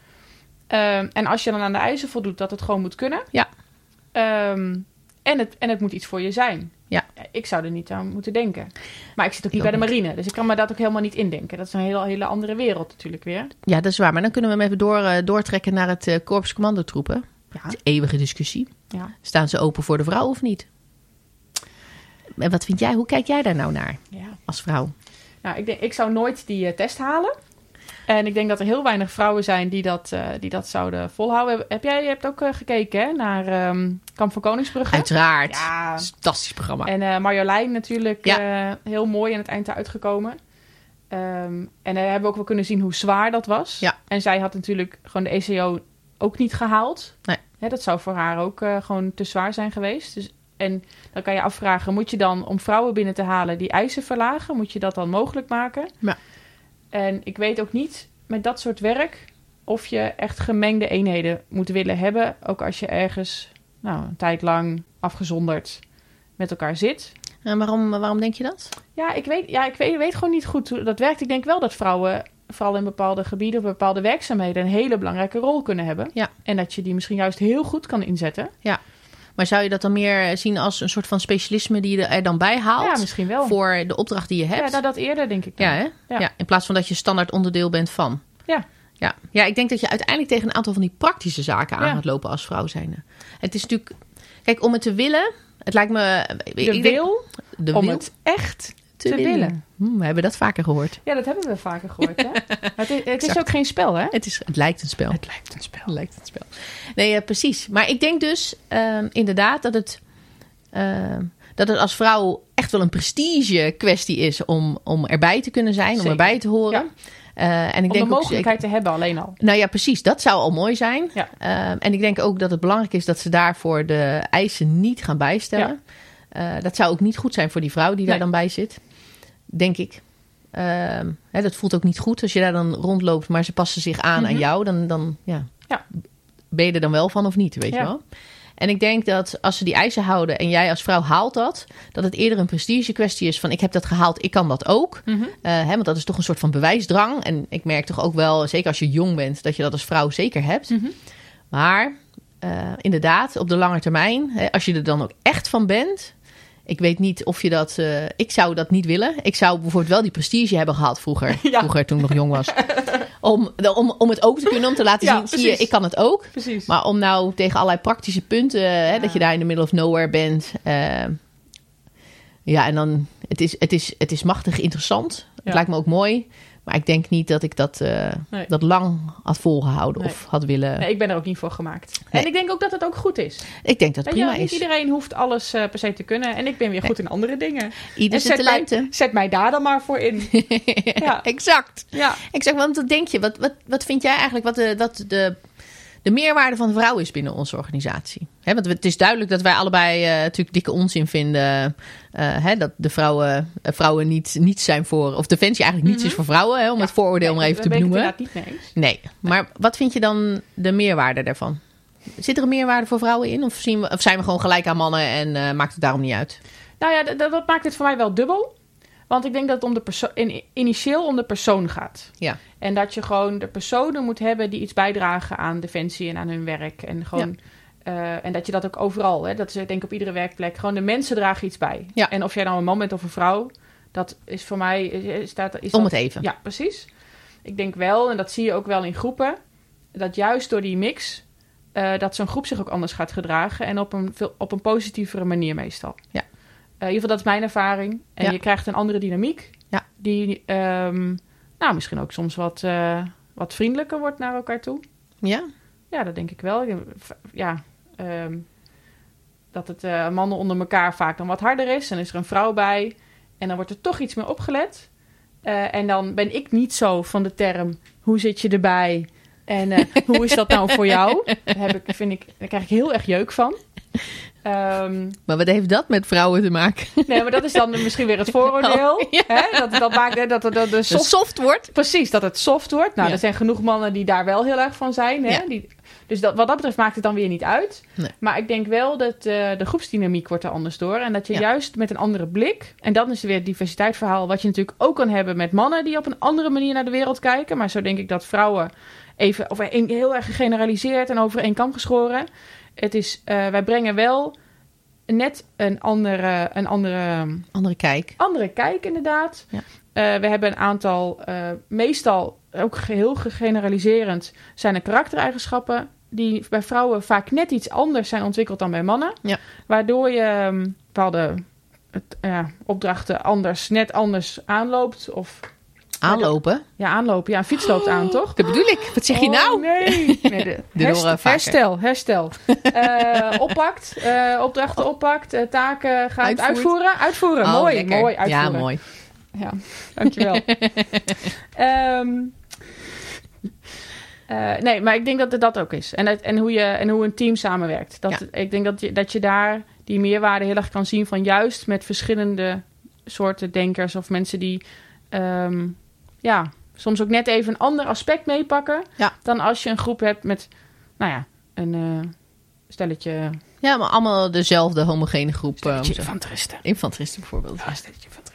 Ehm, en als je dan aan de eisen voldoet, dat het gewoon moet kunnen. Ja. Ehm, en, het, en het moet iets voor je zijn. Ja. Ik zou er niet aan moeten denken. Maar ik zit ook niet Ik bij de marine, dus ik kan me dat ook helemaal niet indenken. Dat is een hele, hele andere wereld natuurlijk weer. ja, dat is waar. Maar dan kunnen we hem even door, eh, doortrekken naar het eh, korps commandotroepen. Ja. Het is een eeuwige discussie. Ja. Staan ze open voor de vrouw of niet? En wat vind jij? Hoe kijk jij daar nou naar ja. als vrouw? Nou, ik, denk, ik zou nooit die eh, test halen. En ik denk dat er heel weinig vrouwen zijn die dat, eh, die dat zouden volhouden. Heb jij je hebt ook eh, gekeken hè, naar ehm, Kamp van Koningsbrugge? Uiteraard. Ja. Fantastisch programma. En eh Marjolein natuurlijk Ja. heel mooi aan het eind uitgekomen. Ehm, en daar hebben we ook wel kunnen zien hoe zwaar dat was. Ja. En zij had natuurlijk gewoon de ECO ook niet gehaald. Nee. Hè, dat zou voor haar ook gewoon te zwaar zijn geweest. Dus, en dan kan je afvragen, moet je dan om vrouwen binnen te halen die eisen verlagen? Moet je dat dan mogelijk maken? Ja. En ik weet ook niet met dat soort werk of je echt gemengde eenheden moet willen hebben. Ook als je ergens nou, een tijd lang afgezonderd met elkaar zit. En waarom, waarom denk je dat? Ja, ik weet, ja, ik weet, weet gewoon niet goed hoe dat werkt. Ik denk wel dat vrouwen, vooral in bepaalde gebieden of bepaalde werkzaamheden, een hele belangrijke rol kunnen hebben. Ja. En dat je die misschien juist heel goed kan inzetten. Maar zou je dat dan meer zien als een soort van specialisme die je er dan bij haalt? Ja, misschien wel. Voor de opdracht die je hebt? Ja, nou, dat eerder denk ik. dan. Ja, hè? Ja. Ja. in plaats van dat je standaard onderdeel bent van. Ja. Ja. ja, ik denk dat je uiteindelijk tegen een aantal van die praktische zaken aan Ja. gaat lopen als vrouw zijnde. Het is natuurlijk... Kijk, om het te willen... Het lijkt me... ik De denk- wil de om wil het echt te, te willen. willen. Hm, we hebben dat vaker gehoord. Ja, dat hebben we vaker gehoord. Hè? Het is, het is ook geen spel, hè? Het, is, het lijkt een spel. Het lijkt een spel. Het lijkt een spel. Nee, ja, precies. Maar ik denk dus ehm, inderdaad dat het, ehm, dat het als vrouw echt wel een prestige kwestie is om, om erbij te kunnen zijn, om erbij te horen. Ja. Eh, en ik Om de denk ook mogelijkheid te hebben alleen al. Nou ja, precies. Dat zou al mooi zijn. Ja. Ehm, en ik denk ook dat het belangrijk is dat ze daarvoor de eisen niet gaan bijstellen. Eh, dat zou ook niet goed zijn voor die vrouw die daar dan bij zit. Denk ik. Ehm, hè, dat voelt ook niet goed als je daar dan rondloopt, maar ze passen zich aan aan Mhm. jou. Dan, dan ja, Ja. ben je er dan wel van of niet, weet je wel. En ik denk dat als ze die eisen houden en jij als vrouw haalt dat, dat het eerder een prestige kwestie is van ik heb dat gehaald, ik kan dat ook. Mhm. Eh, hè, want dat is toch een soort van bewijsdrang. En ik merk toch ook wel, zeker als je jong bent, dat je dat als vrouw zeker hebt. Mhm. Maar eh, inderdaad, op de lange termijn, hè, als je er dan ook echt van bent. Ik weet niet of je dat. eh, ik zou dat niet willen. Ik zou bijvoorbeeld wel die prestige hebben gehad vroeger. Ja. Vroeger, toen ik nog jong was. Om, om, om het ook te kunnen, om te laten Ja, zien: zie je, ik kan het ook. Precies. Maar om nou tegen allerlei praktische punten, hè, Ja. dat je daar in de middle of nowhere bent. eh, ja, en dan, het is, het, is, het is machtig interessant. Het lijkt me ook mooi. Maar ik denk niet dat ik dat, eh, Nee. dat lang had volgehouden Nee. of had willen. Nee, ik ben er ook niet voor gemaakt. En ik denk ook dat het ook goed is. Ik denk dat het je, prima wel, niet is. iedereen hoeft alles eh, per se te kunnen. En ik ben weer goed in andere dingen. Ieder zet mij, zet mij daar dan maar voor in. Ja. exact. Ja. Exact, want wat denk je? Wat, wat, wat vind jij eigenlijk wat de, wat de, de meerwaarde van de vrouw is binnen onze organisatie? Hè, want het is duidelijk dat wij allebei eh, natuurlijk dikke onzin vinden. eh, dat de vrouwen, eh, vrouwen niet, niets zijn voor... Of Defensie eigenlijk niets Mhm. is voor vrouwen. Hè, om Ja. het vooroordeel maar even te ik benoemen. niet mee. Nee, maar wat vind je dan de meerwaarde daarvan? Zit er een meerwaarde voor vrouwen in? Of, zien we, of zijn we gewoon gelijk aan mannen en maakt het daarom niet uit? Nou ja, dat, dat maakt het voor mij wel dubbel. Want ik denk dat het om de perso- in, initieel om de persoon gaat. Ja. En dat je gewoon de personen moet hebben die iets bijdragen aan defensie en aan hun werk. En, gewoon, eh, en dat je dat ook overal, hè, dat is denk ik op iedere werkplek, gewoon de mensen dragen iets bij. Ja. En of jij nou een man bent of een vrouw, dat is voor mij, is, staat, is Om dat, het even. Ja, precies. Ik denk wel, en dat zie je ook wel in groepen, dat juist door die mix, eh, dat zo'n groep zich ook anders gaat gedragen en op een, veel, op een positievere manier meestal. Ja. Eh, in ieder geval, dat is mijn ervaring. En Ja. je krijgt een andere dynamiek. Ja. Die, ehm, nou, misschien ook soms wat, eh, wat vriendelijker wordt naar elkaar toe. Ja? Ja, dat denk ik wel. Ja, ehm, dat het eh, mannen onder elkaar vaak dan wat harder is. En is er een vrouw bij. En dan wordt er toch iets meer opgelet. En dan ben ik niet zo van de term... hoe zit je erbij? En hoe is dat nou voor jou? Daar, heb ik, vind ik, daar krijg ik heel erg jeuk van. Ehm, Maar wat heeft dat met vrouwen te maken? nee, maar dat is dan misschien weer het vooroordeel. Oh, ja. hè? Dat, dat maakt hè, dat, dat, dat de Soft, wordt? Precies, dat het soft wordt. Nou, Ja. er zijn genoeg mannen die daar wel heel erg van zijn. Hè? Ja. Die, dus dat, wat dat betreft maakt het dan weer niet uit. Nee. Maar ik denk wel dat eh, de groepsdynamiek wordt er anders door. En dat je juist met een andere blik... En dan is er weer het diversiteitsverhaal... wat je natuurlijk ook kan hebben met mannen... die op een andere manier naar de wereld kijken. Maar zo denk ik dat vrouwen... even of heel erg gegeneraliseerd en over één kam geschoren... Het is, eh, wij brengen wel net een andere, een andere Andere kijk. andere kijk, inderdaad. Ja. Eh, we hebben een aantal, eh, meestal ook heel gegeneraliserend, zijn er karaktereigenschappen die bij vrouwen vaak net iets anders zijn ontwikkeld dan bij mannen. Ja. Waardoor je ehm, bepaalde het, ja, opdrachten anders, net anders aanloopt. Of Aanlopen? ja, aanlopen. Ja, een fiets loopt aan, toch? Dat bedoel ik. Wat zeg je Oh, nou? Nee. de, herstel, herstel. Eh, oppakt, eh, opdrachten oppakt, eh, taken gaat Uitvoert. uitvoeren. Uitvoeren, Oh, mooi, lekker. mooi uitvoeren. Ja, mooi. Ja, dankjewel. Eh, nee, maar ik denk dat het dat ook is. En, en, hoe, je, en hoe een team samenwerkt. Dat, Ik denk dat je, dat je daar die meerwaarde heel erg kan zien van juist met verschillende soorten denkers of mensen die ehm, ja, soms ook net even een ander aspect meepakken Ja. dan als je een groep hebt met, nou ja, een eh, stelletje Ja, maar allemaal dezelfde homogene groep. zo- infanteristen. Infanteristen bijvoorbeeld. Ja, stelletje infanteristen.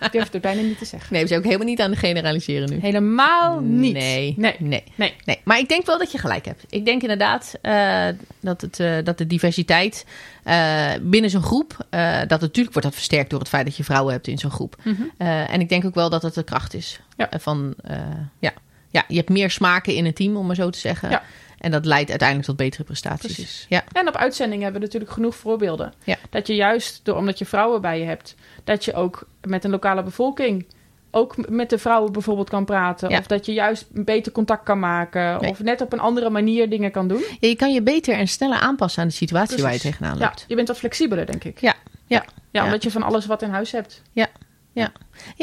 Ik durf het ook bijna niet te zeggen. Nee, we zijn ook helemaal niet aan het generaliseren nu. Helemaal niet. Nee. Nee. Nee. Nee. Nee, maar ik denk wel dat je gelijk hebt. Ik denk inderdaad eh, dat, het, eh, dat de diversiteit eh, binnen zo'n groep... dat natuurlijk wordt dat versterkt door het feit dat je vrouwen hebt in zo'n groep. Mhm. En ik denk ook wel dat het de kracht is. Ja. Van, ja. ja, je hebt meer smaken in het team, om maar zo te zeggen. Ja. En dat leidt uiteindelijk tot betere prestaties. Precies. Ja, En op uitzending hebben we natuurlijk genoeg voorbeelden. Ja. Dat je juist, door, omdat je vrouwen bij je hebt, dat je ook met een lokale bevolking ook met de vrouwen bijvoorbeeld kan praten. Ja. Of dat je juist beter contact kan maken. Nee. Of net op een andere manier dingen kan doen. Ja, je kan je beter en sneller aanpassen aan de situatie waar je tegenaan Ja, loopt. je bent wat flexibeler, denk ik. Ja. Ja. Ja, Ja. omdat je van alles wat in huis hebt. Ja,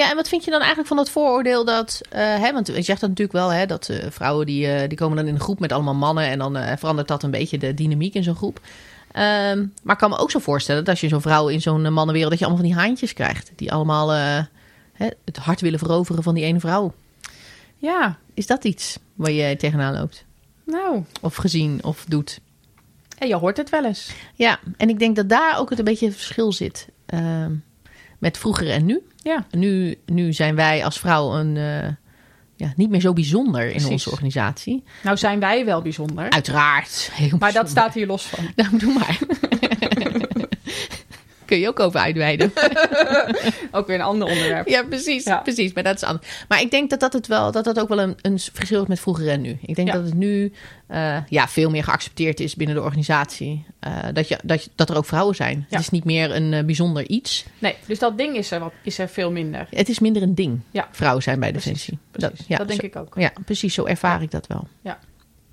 en wat vind je dan eigenlijk van dat vooroordeel dat... eh, hè, want je zegt dat natuurlijk wel, hè, dat eh, vrouwen die, eh, die komen dan in een groep met allemaal mannen... en dan verandert dat een beetje de dynamiek in zo'n groep. Ehm, maar ik kan me ook zo voorstellen dat als je zo'n vrouw in zo'n mannenwereld... dat je allemaal van die haantjes krijgt. Die allemaal hè, het hart willen veroveren van die ene vrouw. Ja, Is dat iets waar je tegenaan loopt? nou, Of gezien of doet? en je hoort het wel eens. Ja, en ik denk dat daar ook het een beetje het verschil zit... ehm, met vroeger en nu. Ja, Nu, nu zijn wij als vrouw een, eh, ja, niet meer zo bijzonder in Precies. onze organisatie. nou zijn wij wel bijzonder. Uiteraard. Heel Maar dat staat hier los van. Nou, doe maar. Kun je ook over uitweiden. Ook weer een ander onderwerp. ja, precies, Ja. precies. Maar dat is anders. Maar ik denk dat dat, het wel, dat, dat ook wel een, een verschil is met vroeger en nu. Ik denk Ja. dat het nu eh, ja, veel meer geaccepteerd is binnen de organisatie. Eh, dat, je, dat, je- dat er ook vrouwen zijn. Ja. Het is niet meer een eh, bijzonder iets. Nee, dus dat ding is er, wat, is er veel minder. Het is minder een ding. Ja. Vrouwen zijn bij Precies, Defensie. Precies. ja, dat denk zo- ik ook. Ja, precies. Zo ervaar ik dat wel.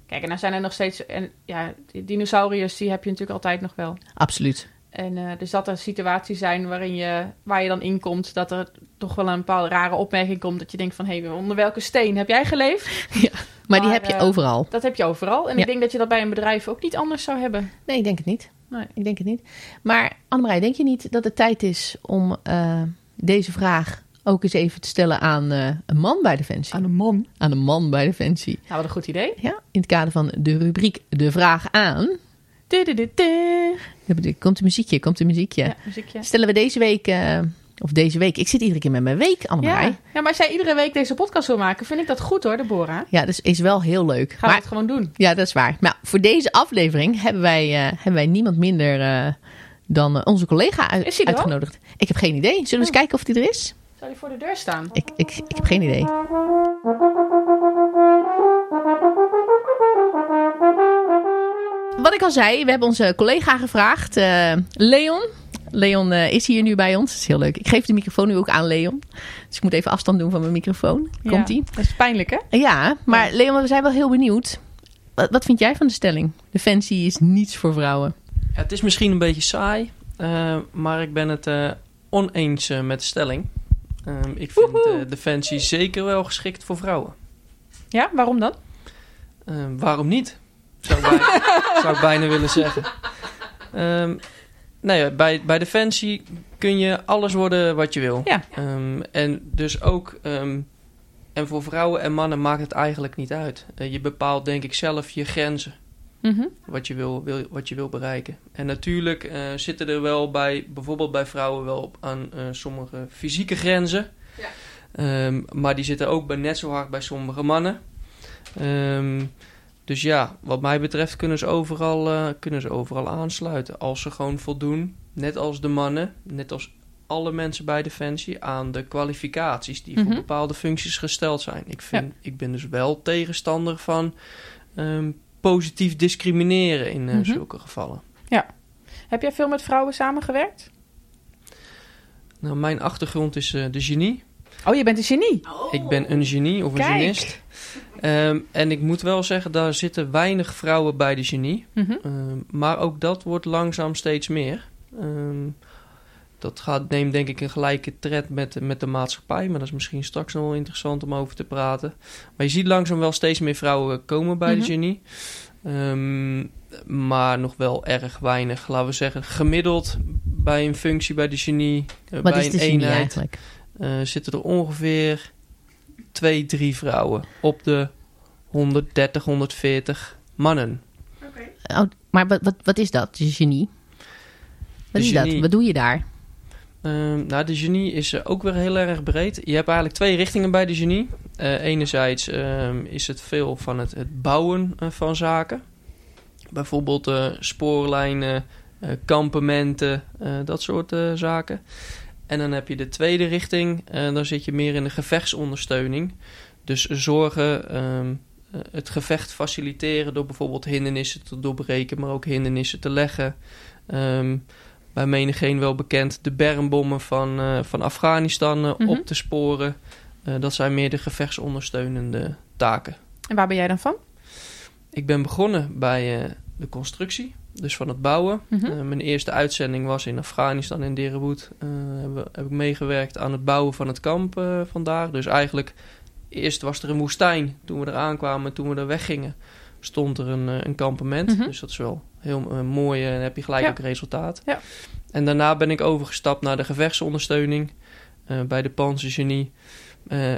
Kijk, en dan zijn er nog steeds... En ja, die dinosauriërs, die heb je natuurlijk altijd nog wel. Absoluut. En eh, dus dat er situaties zijn waarin je, waar je dan in komt, dat er toch wel een bepaalde rare opmerking komt. Dat je denkt van, hé, hey, onder welke steen heb jij geleefd? Maar, die heb je eh, overal. Dat heb je overal. En Ja. ik denk dat je dat bij een bedrijf ook niet anders zou hebben. Nee, ik denk het niet. Nee. Ik denk het niet. Maar Annemarij, denk je niet dat het tijd is om eh, deze vraag ook eens even te stellen aan een man bij Defensie? Aan een man. Aan een man bij Defensie. Nou, wat een goed idee. Ja, in het kader van de rubriek De Vraag aan. Komt de muziekje, komt de muziekje. Ja, muziekje. Stellen we deze week, eh, of deze week, ik zit iedere keer met mijn week, Annemarij. Ja. ja, maar als jij iedere week deze podcast wil maken, vind ik dat goed hoor, Deborah. Ja, dus is wel heel leuk. Gaan we maar, het gewoon doen. ja, dat is waar. Maar voor deze aflevering hebben wij, eh, hebben wij niemand minder eh, dan onze collega uit- Is hij al? uitgenodigd. Ik heb geen idee. Zullen we eens kijken of die er is? Zou die voor de deur staan? Ik, ik, ik heb geen idee. Wat ik al zei, we hebben onze collega gevraagd, eh, Leon. Leon eh, is hier nu bij ons. Dat is heel leuk. Ik geef de microfoon nu ook aan Leon. Dus ik moet even afstand doen van mijn microfoon. Komt Ja, ie? Dat is pijnlijk, hè? Ja, maar Leon, we zijn wel heel benieuwd. Wat, wat vind jij van de stelling? Defensie is niets voor vrouwen. Ja, het is misschien een beetje saai, eh, maar ik ben het eh, oneens met de stelling. Ehm, ik vind eh, Defensie zeker wel geschikt voor vrouwen. Ja, waarom dan? Ehm, waarom niet? Zou ik, bijna, zou ik bijna willen zeggen. Ehm, nou ja, bij, bij Defensie kun je alles worden wat je wil. Ja. Ehm, en dus ook... ehm, en voor vrouwen en mannen maakt het eigenlijk niet uit. Eh, je bepaalt denk ik zelf je grenzen. Mhm. wat je wil, wil, wat je wil bereiken. En natuurlijk eh, zitten er wel bij, bijvoorbeeld bij vrouwen, wel op aan eh, sommige fysieke grenzen. Ja. Maar die zitten ook bij net zo hard bij sommige mannen. Ehm, dus ja, wat mij betreft kunnen ze, overal, eh, kunnen ze overal aansluiten. Als ze gewoon voldoen, net als de mannen, net als alle mensen bij Defensie, aan de kwalificaties die Mhm. voor bepaalde functies gesteld zijn. Ik, vind, ik ben dus wel tegenstander van ehm, positief discrimineren in eh, Mhm. zulke gevallen. Heb jij veel met vrouwen samengewerkt? Nou, mijn achtergrond is eh, de genie. Oh, je bent een genie. Ik ben een genie of een Kijk. genist. Ehm, en ik moet wel zeggen, daar zitten weinig vrouwen bij de genie. Mhm. Ehm, maar ook dat wordt langzaam steeds meer. Ehm, dat gaat, neemt denk ik een gelijke tred met, met de maatschappij. Maar dat is misschien straks nog wel interessant om over te praten. Maar je ziet langzaam wel steeds meer vrouwen komen bij Mhm. de genie. Ehm, maar nog wel erg weinig, laten we zeggen. Gemiddeld bij een functie bij de genie, eh, bij een genie eenheid, eh, zitten er ongeveer twee, drie vrouwen op de 130, 140 mannen. Oh, Maar wat, wat, wat is dat, de genie? Wat De is dat? genie. Wat doe je daar? Ehm, nou, de genie is eh, ook weer heel erg breed. Je hebt eigenlijk twee richtingen bij de genie. Eh, enerzijds ehm, is het veel van het, het bouwen eh, van zaken. Bijvoorbeeld eh, spoorlijnen, eh, kampementen, eh, dat soort eh, zaken. En dan heb je de tweede richting. en dan zit je meer in de gevechtsondersteuning. Dus zorgen, ehm, eh, het gevecht faciliteren door bijvoorbeeld hindernissen te doorbreken, maar ook hindernissen te leggen. Ehm, bij menigeen wel bekend de bermbommen van, eh, van Afghanistan eh, Mhm. op te sporen. Eh, dat zijn meer de gevechtsondersteunende taken. En waar ben jij dan van? Ik ben begonnen bij eh, de constructie, dus van het bouwen. Mhm. Eh, mijn eerste uitzending was in Afghanistan in Derewood. Eh, heb, heb ik meegewerkt aan het bouwen van het kamp eh, vandaar. Dus eigenlijk, eerst was er een woestijn. Toen we er aankwamen, toen we er weggingen, stond er een, een kampement. Mhm. Dus dat is wel heel mooi en heb je gelijk Ja. ook resultaat. Ja. En daarna ben ik overgestapt naar de gevechtsondersteuning bij de Panzergenie.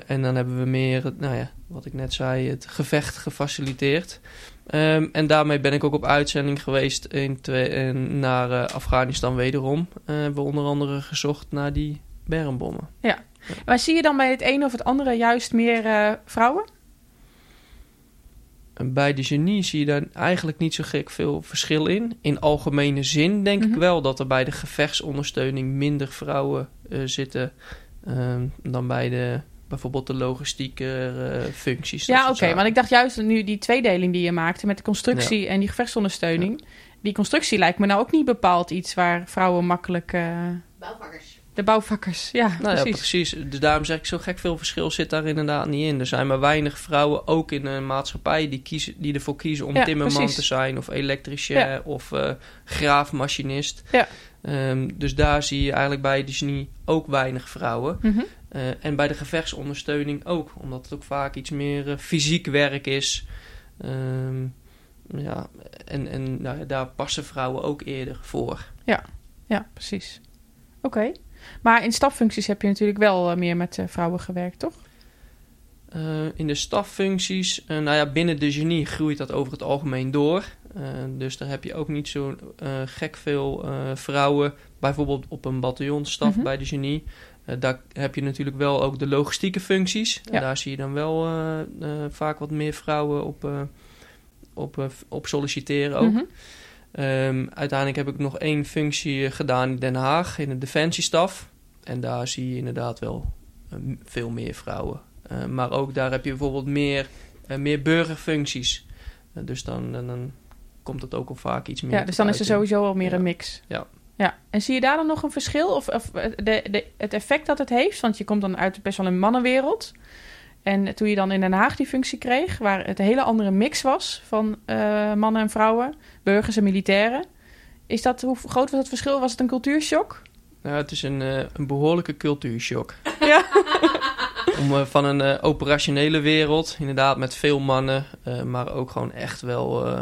En dan hebben we meer, nou ja, wat ik net zei, het gevecht gefaciliteerd. Ehm, en daarmee ben ik ook op uitzending geweest in twee, naar eh, Afghanistan wederom. Hebben we onder andere gezocht naar die bermbommen. Maar zie je dan bij het ene of het andere juist meer eh, vrouwen? En bij de genie zie je daar eigenlijk niet zo gek veel verschil in. In algemene zin denk Mhm. ik wel dat er bij de gevechtsondersteuning minder vrouwen zitten ehm, dan bij de bijvoorbeeld de logistieke eh, functies. Ja, oké. Want ik dacht juist nu die tweedeling die je maakte met de constructie en die gevechtsondersteuning. Die constructie lijkt me nou ook niet bepaald iets waar vrouwen makkelijk... eh, Bouwvakkers. De bouwvakkers, ja, Nou ja, precies. precies. Dus daarom zeg ik, zo gek veel verschil zit daar inderdaad niet in. Er zijn maar weinig vrouwen, ook in een maatschappij, die, kiezen, die ervoor kiezen om Ja, timmerman precies. te zijn, of elektricien, Ja. of eh, graafmachinist. Ja. Ehm, dus daar zie je eigenlijk bij de genie ook weinig vrouwen. Mhm. Eh, en bij de gevechtsondersteuning ook, omdat het ook vaak iets meer eh, fysiek werk is. Ehm, ja, en, en nou ja, daar passen vrouwen ook eerder voor. Ja, precies. Oké. Maar in staffuncties heb je natuurlijk wel eh, meer met eh, vrouwen gewerkt, toch? Eh, in de staffuncties, nou ja, binnen de genie groeit dat over het algemeen door. Dus daar heb je ook niet zo gek veel vrouwen. Bijvoorbeeld op een bataljonsstaf Mhm. bij de genie. Daar heb je natuurlijk wel ook de logistieke functies. En daar zie je dan wel vaak wat meer vrouwen op, op, op solliciteren ook. Mhm. Ehm, uiteindelijk heb ik nog één functie eh, gedaan in Den Haag, in de defensiestaf. En daar zie je inderdaad wel eh, m- veel meer vrouwen. Eh, maar ook daar heb je bijvoorbeeld meer, eh, meer burgerfuncties. Eh, dus dan, dan, dan komt het ook al vaak iets meer. Ja, dus dan is er sowieso al meer Ja. een mix. Ja. ja. En zie je daar dan nog een verschil? Of, of de, de, het effect dat het heeft? Want je komt dan uit best wel een mannenwereld. En toen je dan in Den Haag die functie kreeg, waar het een hele andere mix was van eh, mannen en vrouwen, burgers en militairen. Is dat, hoe groot was het verschil? Was het een cultuurshock? Nou, het is een, eh, een behoorlijke cultuurshock. Ja. Om eh, van een operationele wereld, inderdaad met veel mannen, maar ook gewoon echt wel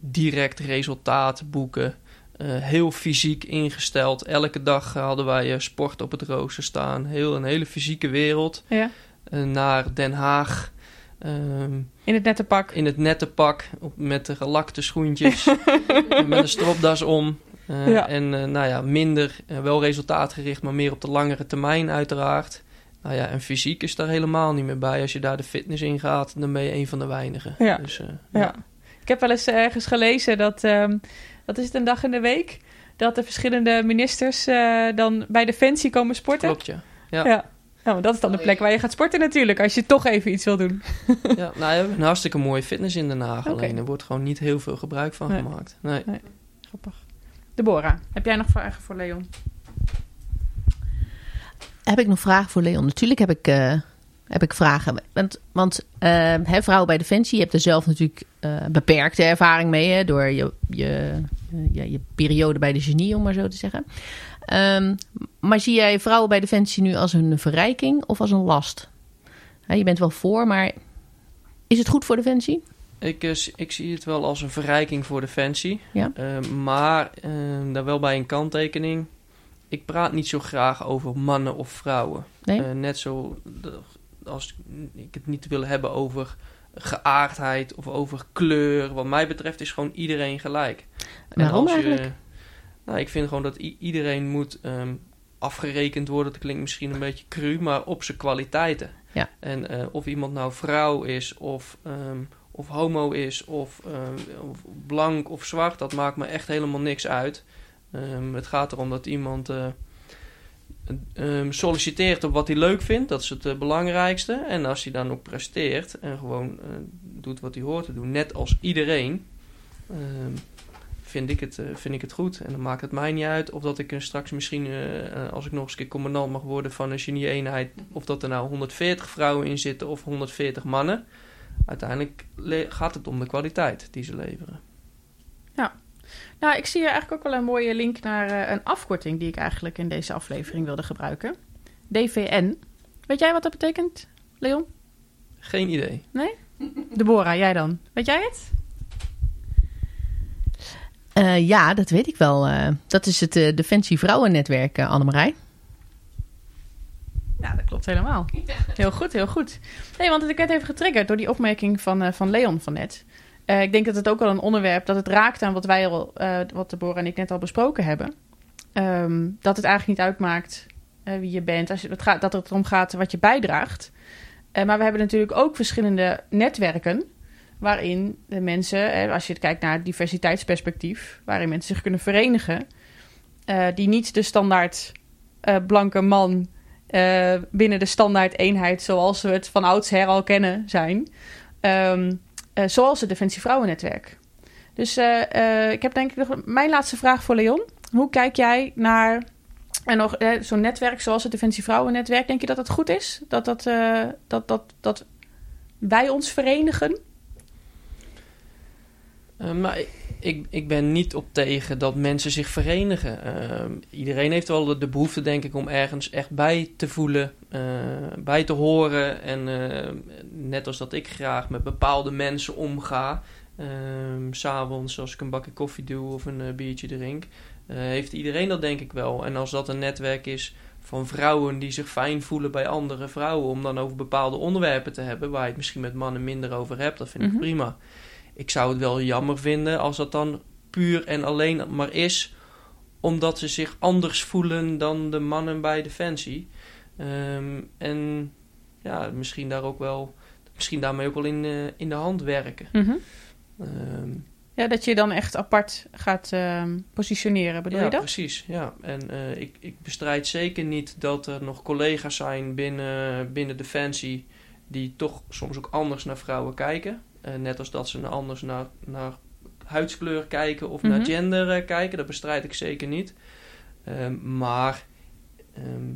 direct resultaat boeken. Heel fysiek ingesteld. Elke dag hadden wij sport op het rooster staan. Heel, een hele fysieke wereld. ja. Eh, naar Den Haag. ehm, In het nette pak. in het nette pak, op, met de gelakte schoentjes, met een stropdas om. Eh, Ja. En eh, nou ja, minder, wel resultaatgericht, maar meer op de langere termijn uiteraard. Nou ja, en fysiek is daar helemaal niet meer bij. Als je daar de fitness in gaat, dan ben je een van de weinigen. Ja. Dus, eh, Ja. Ik heb wel eens ergens gelezen dat, dat is het een dag in de week, dat de verschillende ministers dan bij Defensie komen sporten. klopt ja. Ja. Ja. Nou, dat is dan de plek waar je gaat sporten natuurlijk, als je toch even iets wil doen. ja. Nou, we hebben een hartstikke mooie fitness in Den Haag. Oké. Alleen er wordt gewoon niet heel veel gebruik van Nee. gemaakt. Nee. Grappig. Deborah, heb jij nog vragen voor Leon? Heb ik nog vragen voor Leon? Natuurlijk heb ik, eh, heb ik vragen. Want, want eh, hè, vrouwen bij Defensie, je hebt er zelf natuurlijk eh, beperkte ervaring mee. Hè, door je, je, je periode bij de genie, om maar zo te zeggen. Ehm, maar zie jij vrouwen bij Defensie nu als een verrijking of als een last? Je bent wel voor, maar is het goed voor Defensie? Ik, eh, ik zie het wel als een verrijking voor Defensie. Ja. Eh, maar eh, daar wel bij een kanttekening. Ik praat niet zo graag over mannen of vrouwen. Nee? Eh, net zo als ik het niet wil hebben over geaardheid of over kleur. Wat mij betreft is gewoon iedereen gelijk. En Waarom als je- eigenlijk? Nou, ik vind gewoon dat iedereen moet ehm, afgerekend worden. Dat klinkt misschien een beetje cru, maar op zijn kwaliteiten. Ja. En eh, of iemand nou vrouw is, of, ehm, of homo is, of, ehm, of blank of zwart, dat maakt me echt helemaal niks uit. Het gaat erom dat iemand eh, solliciteert op wat hij leuk vindt. Dat is het eh, belangrijkste. En als hij dan ook presteert en gewoon doet wat hij hoort te doen, net als iedereen, vind, ik het, eh, vind ik het goed. En dan maakt het mij niet uit of dat ik er straks misschien, eh, eh, als ik nog eens een keer commandant mag worden van een genie-eenheid, of dat er nou 140 vrouwen in zitten of 140 mannen. Uiteindelijk gaat het om de kwaliteit die ze leveren. Nou, ik zie hier eigenlijk ook wel een mooie link naar een afkorting die ik eigenlijk in deze aflevering wilde gebruiken. DVN. Weet jij wat dat betekent, Leon? Geen idee. Deborah, jij dan? Weet jij het? Eh, ja, dat weet ik wel. eh. dat is het eh, Defensie Vrouwennetwerk, uh, Annemarij. Ja, dat klopt helemaal. Heel goed, heel goed. Nee, want ik werd even getriggerd door die opmerking van, van Leon van net. Ik denk dat het ook wel een onderwerp dat het raakt aan wat wij al, wat Deborah en ik net al besproken hebben. Ehm, dat het eigenlijk niet uitmaakt wie je bent, als het gaat, dat het erom gaat wat je bijdraagt. Maar we hebben natuurlijk ook verschillende netwerken waarin de mensen, als je kijkt naar het diversiteitsperspectief, waarin mensen zich kunnen verenigen, eh, die niet de standaard eh, blanke man eh, binnen de standaard eenheid zoals we het van oudsher al kennen zijn. Ehm, eh, zoals het Defensie Vrouwennetwerk. Dus ik heb denk ik nog mijn laatste vraag voor Leon. Hoe kijk jij naar en nog zo'n netwerk zoals het Defensie Vrouwennetwerk? Denk je dat het goed is? Dat, dat, dat, dat, dat wij ons verenigen? Eh, maar ik, ik, ben niet op tegen dat mensen zich verenigen. Eh, iedereen heeft wel de, de behoefte, denk ik, om ergens echt bij te voelen, eh, bij te horen. En net als dat ik graag met bepaalde mensen omga, eh, s'avonds als ik een bakje koffie doe of een biertje drink, heeft iedereen dat denk ik wel. En als dat een netwerk is van vrouwen die zich fijn voelen bij andere vrouwen, om dan over bepaalde onderwerpen te hebben, waar je het misschien met mannen minder over hebt, dat vind Mhm. ik prima. Ik zou het wel jammer vinden als dat dan puur en alleen maar is omdat ze zich anders voelen dan de mannen bij Defensie. Ehm, en ja, misschien daar ook wel, misschien daarmee ook wel in, eh, in de hand werken. Mhm. Ehm, Ja, dat je je dan echt apart gaat ehm, positioneren, bedoel ja, je dat? precies. Ja. En eh, ik, ik bestrijd zeker niet dat er nog collega's zijn binnen, binnen Defensie die toch soms ook anders naar vrouwen kijken. Eh, net als dat ze anders naar, naar huidskleur kijken of naar Mhm. gender eh, kijken. Dat bestrijd ik zeker niet. Ehm, maar ehm,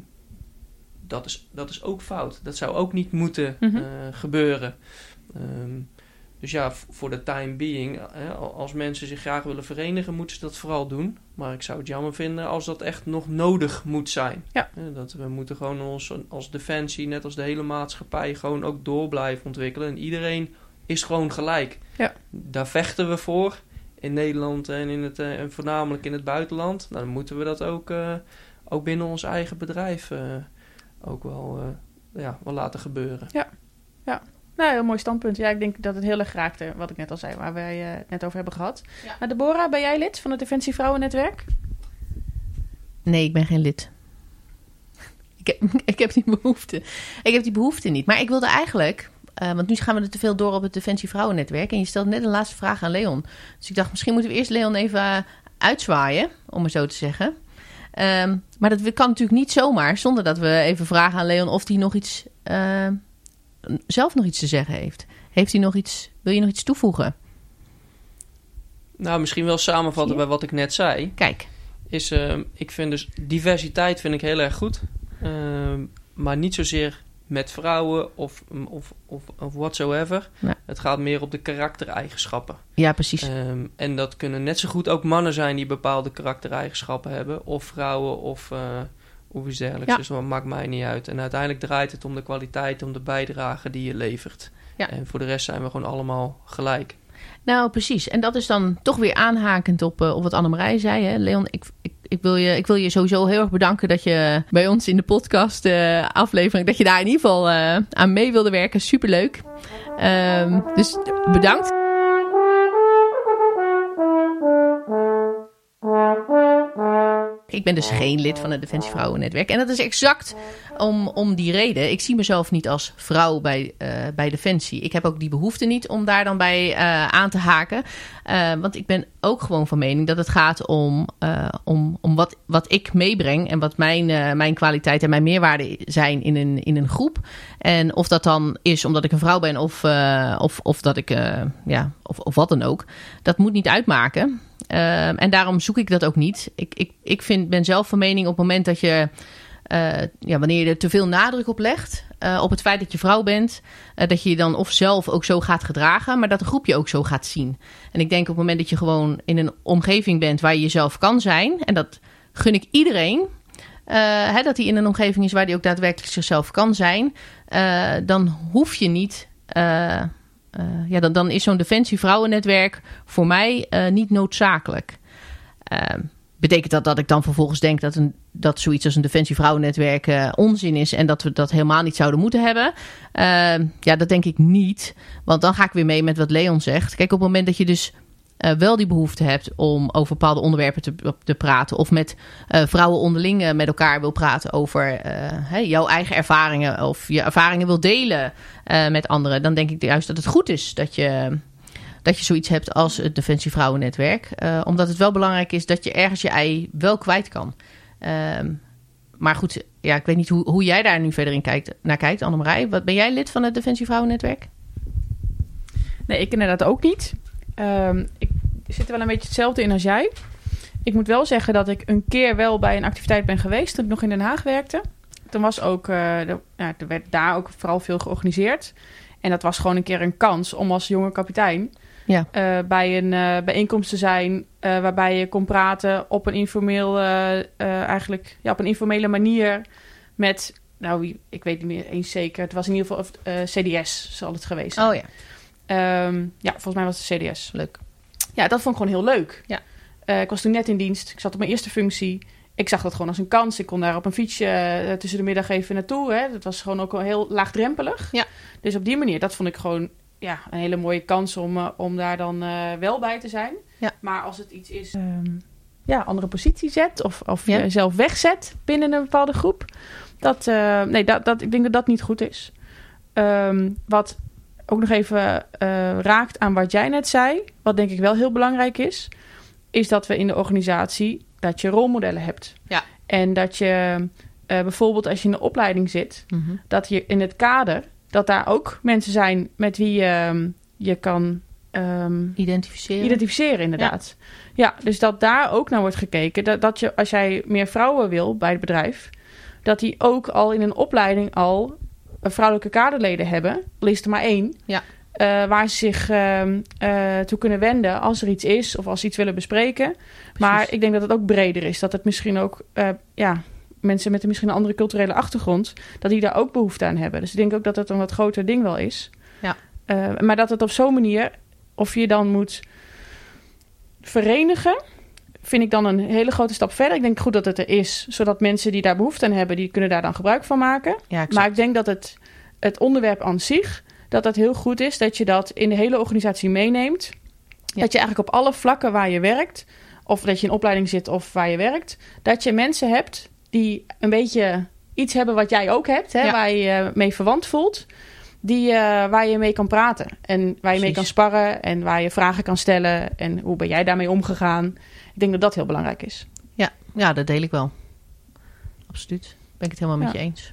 dat, is, dat is ook fout. Dat zou ook niet moeten Mhm. eh, gebeuren. Ehm, dus ja, voor de time being, hè, als mensen zich graag willen verenigen, moeten ze dat vooral doen. Maar ik zou het jammer vinden als dat echt nog nodig moet zijn. Ja. Dat we moeten gewoon ons als defensie, net als de hele maatschappij, gewoon ook door blijven ontwikkelen. En iedereen is gewoon gelijk. Ja. Daar vechten we voor. In Nederland en, in het, eh, en voornamelijk in het buitenland. Nou, dan moeten we dat ook, eh, ook binnen ons eigen bedrijf eh, ook wel, eh, ja, wel laten gebeuren. Nou, heel mooi standpunt. Ja, ik denk dat het heel erg raakte, wat ik net al zei, waar wij het net over hebben gehad. Ja. Maar Deborah, ben jij lid van het Defensie Vrouwennetwerk? Nee, ik ben geen lid. Ik heb, ik heb die behoefte. Ik heb die behoefte niet. Maar ik wilde eigenlijk... eh, want nu gaan we er te veel door op het Defensie Vrouwennetwerk. En je stelt net een laatste vraag aan Leon. Dus ik dacht, misschien moeten we eerst Leon even eh, uitzwaaien. Om maar zo te zeggen. Ehm, maar dat kan natuurlijk niet zomaar. Zonder dat we even vragen aan Leon of hij nog iets... eh, zelf nog iets te zeggen heeft. Heeft hij nog iets... Wil je nog iets toevoegen? Nou, misschien wel samenvatten bij wat ik net zei. Kijk. Is, ehm, ik vind dus diversiteit vind ik heel erg goed. Ehm, maar niet zozeer met vrouwen of, of, of, of whatsoever. Ja. Het gaat meer op de karaktereigenschappen. Ja, precies. Ehm, en dat kunnen net zo goed ook mannen zijn die bepaalde karaktereigenschappen hebben. Of vrouwen of, of iets dergelijks. Ja. Dus dat maakt mij niet uit. En uiteindelijk draait het om de kwaliteit, om de bijdrage die je levert. Ja. En voor de rest zijn we gewoon allemaal gelijk. Nou, precies. En dat is dan toch weer aanhakend op, eh, op wat Annemarij zei. Hè? Leon, ik, ik, ik, wil je, ik wil je sowieso heel erg bedanken dat je bij ons in de podcast eh, aflevering... dat je daar in ieder geval eh, aan mee wilde werken. Superleuk. Ehm dus bedankt. Ik ben dus geen lid van het Defensie Vrouwennetwerk. En dat is exact om, om die reden. Ik zie mezelf niet als vrouw bij, eh, bij Defensie. Ik heb ook die behoefte niet om daar dan bij eh, aan te haken. Eh, want ik ben ook gewoon van mening dat het gaat om, om, om wat, wat ik meebreng. En wat mijn, mijn kwaliteit en mijn meerwaarde zijn in een, in een groep. En of dat dan is omdat ik een vrouw ben of, of, of dat ik, ja, of, of wat dan ook. Dat moet niet uitmaken. Ehm, en daarom zoek ik dat ook niet. Ik, ik, ik vind, ben zelf van mening op het moment dat je. Uh, ja, wanneer je er te veel nadruk op legt. Uh, op het feit dat je vrouw bent. Uh, dat je je dan of zelf ook zo gaat gedragen. Maar dat de groep je ook zo gaat zien. En ik denk op het moment dat je gewoon in een omgeving bent waar je jezelf kan zijn. En dat gun ik iedereen. Hè, dat hij in een omgeving is waar hij ook daadwerkelijk zichzelf kan zijn. dan hoef je niet uh, ja, dan, is zo'n Defensie Vrouwennetwerk voor mij uh, niet noodzakelijk. Uh, betekent dat dat ik dan vervolgens denk dat, een, dat zoiets als een Defensie Vrouwennetwerk uh, onzin is en dat we dat helemaal niet zouden moeten hebben? ja, dat denk ik niet. Want dan ga ik weer mee met wat Leon zegt. Kijk, op het moment dat je dus uh, wel die behoefte hebt om over bepaalde onderwerpen te, te praten. Of met uh, vrouwen onderling uh, met elkaar wil praten over jouw eigen ervaringen. Of je ervaringen wil delen met anderen. Dan denk ik juist dat het goed is dat je, dat je zoiets hebt als het Defensie Vrouwennetwerk. omdat het wel belangrijk is dat je ergens je ei wel kwijt kan. Ehm, maar goed, ja, ik weet niet hoe, hoe jij daar nu verder in kijkt, naar kijkt, Annemarij. Wat, ben jij lid van het Defensie Vrouwennetwerk? Nee, ik inderdaad ook niet. Um, ik zit er wel een beetje hetzelfde in als jij. Ik moet wel zeggen dat ik een keer wel bij een activiteit ben geweest toen ik nog in Den Haag werkte. Toen was ook, uh, de, ja, er werd daar ook vooral veel georganiseerd. En dat was gewoon een keer een kans om als jonge kapitein ja. Uh, bij een uh, bijeenkomst te zijn waarbij je kon praten op een informeel, eigenlijk ja, op een informele manier met, nou, ik weet niet meer eens zeker. Het was in ieder geval CDS zal het geweest. Oh ja. Um, ja, volgens mij was het CDS. Leuk. Ja, dat vond ik gewoon heel leuk. Ja. Uh, ik was toen net in dienst. Ik zat op mijn eerste functie. Ik zag dat gewoon als een kans. Ik kon daar op een fietsje uh, tussen de middag even naartoe. Hè. Dat was gewoon ook wel heel laagdrempelig. Ja. Dus op die manier, dat vond ik gewoon ja, een hele mooie kans om, uh, om daar dan wel bij te zijn. Ja. Maar als het iets is, um, ja, andere positie zet of, of ja. jezelf wegzet binnen een bepaalde groep. Dat, nee, dat, dat, ik denk dat dat niet goed is. Um, wat ook nog even uh, raakt aan wat jij net zei, wat denk ik wel heel belangrijk is, is dat we in de organisatie dat je rolmodellen hebt. Ja. En dat je uh, bijvoorbeeld als je in de opleiding zit, mm -hmm. dat je in het kader, dat daar ook mensen zijn met wie je, um, je kan um, identificeren. Identificeren, inderdaad. Ja. ja. dus dat daar ook naar wordt gekeken. Dat, dat je, als jij meer vrouwen wil bij het bedrijf, dat die ook al in een opleiding al vrouwelijke kaderleden hebben, al is er maar één, ja. uh, waar ze zich uh, uh, toe kunnen wenden als er iets is of als ze iets willen bespreken. Precies. Maar ik denk dat het ook breder is. Dat het misschien ook, ja, mensen met een misschien een andere culturele achtergrond, dat die daar ook behoefte aan hebben. Dus ik denk ook dat het een wat groter ding wel is. Ja. maar dat het op zo'n manier, of je dan moet verenigen vind ik dan een hele grote stap verder. Ik denk goed dat het er is, zodat mensen die daar behoefte aan hebben, die kunnen daar dan gebruik van maken. Ja, maar ik denk dat het, het onderwerp aan zich, dat dat heel goed is, dat je dat in de hele organisatie meeneemt. Ja. Dat je eigenlijk op alle vlakken waar je werkt, of dat je in opleiding zit of waar je werkt, dat je mensen hebt die een beetje iets hebben wat jij ook hebt, hè, ja. waar je je mee verwant voelt. Die, uh, waar je mee kan praten en waar je Precies. mee kan sparren en waar je vragen kan stellen. En hoe ben jij daarmee omgegaan? Ik denk dat dat heel belangrijk is. Ja, ja dat deel ik wel. Absoluut. Ben ik het helemaal met ja. je eens.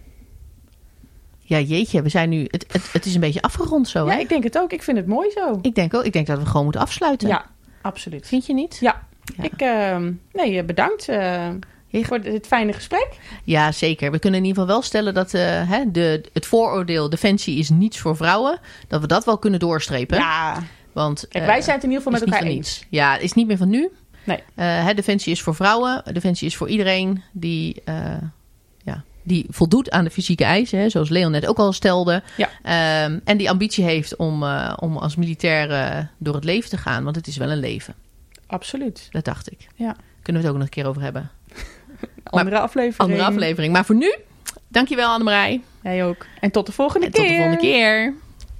Ja, jeetje, we zijn nu. Het, het, het is een beetje afgerond zo. Ja, hè? ik denk het ook. Ik vind het mooi zo. Ik denk ook. Ik denk dat we gewoon moeten afsluiten. Ja, absoluut. Vind je niet? Ja. ja. Ik, uh, nee, bedankt. Uh, voor dit fijne gesprek. Ja, zeker. We kunnen in ieder geval wel stellen dat uh, hè, de, het vooroordeel defensie is niets voor vrouwen. Dat we dat wel kunnen doorstrepen. Ja. Want, Kijk, wij zijn het in ieder geval met elkaar eens. Ja, het is niet meer van nu. Nee. Uh, Defensie is voor vrouwen. Defensie is voor iedereen die, ja, die voldoet aan de fysieke eisen. Hè, zoals Leon net ook al stelde. Ja. Um, en die ambitie heeft om, uh, om als militair door het leven te gaan. Want het is wel een leven. Absoluut. Dat dacht ik. Ja. Kunnen we het ook nog een keer over hebben. andere maar, aflevering. Andere aflevering. Maar voor nu, dankjewel Annemarij. Jij ook. En tot de volgende en keer. Tot de volgende keer.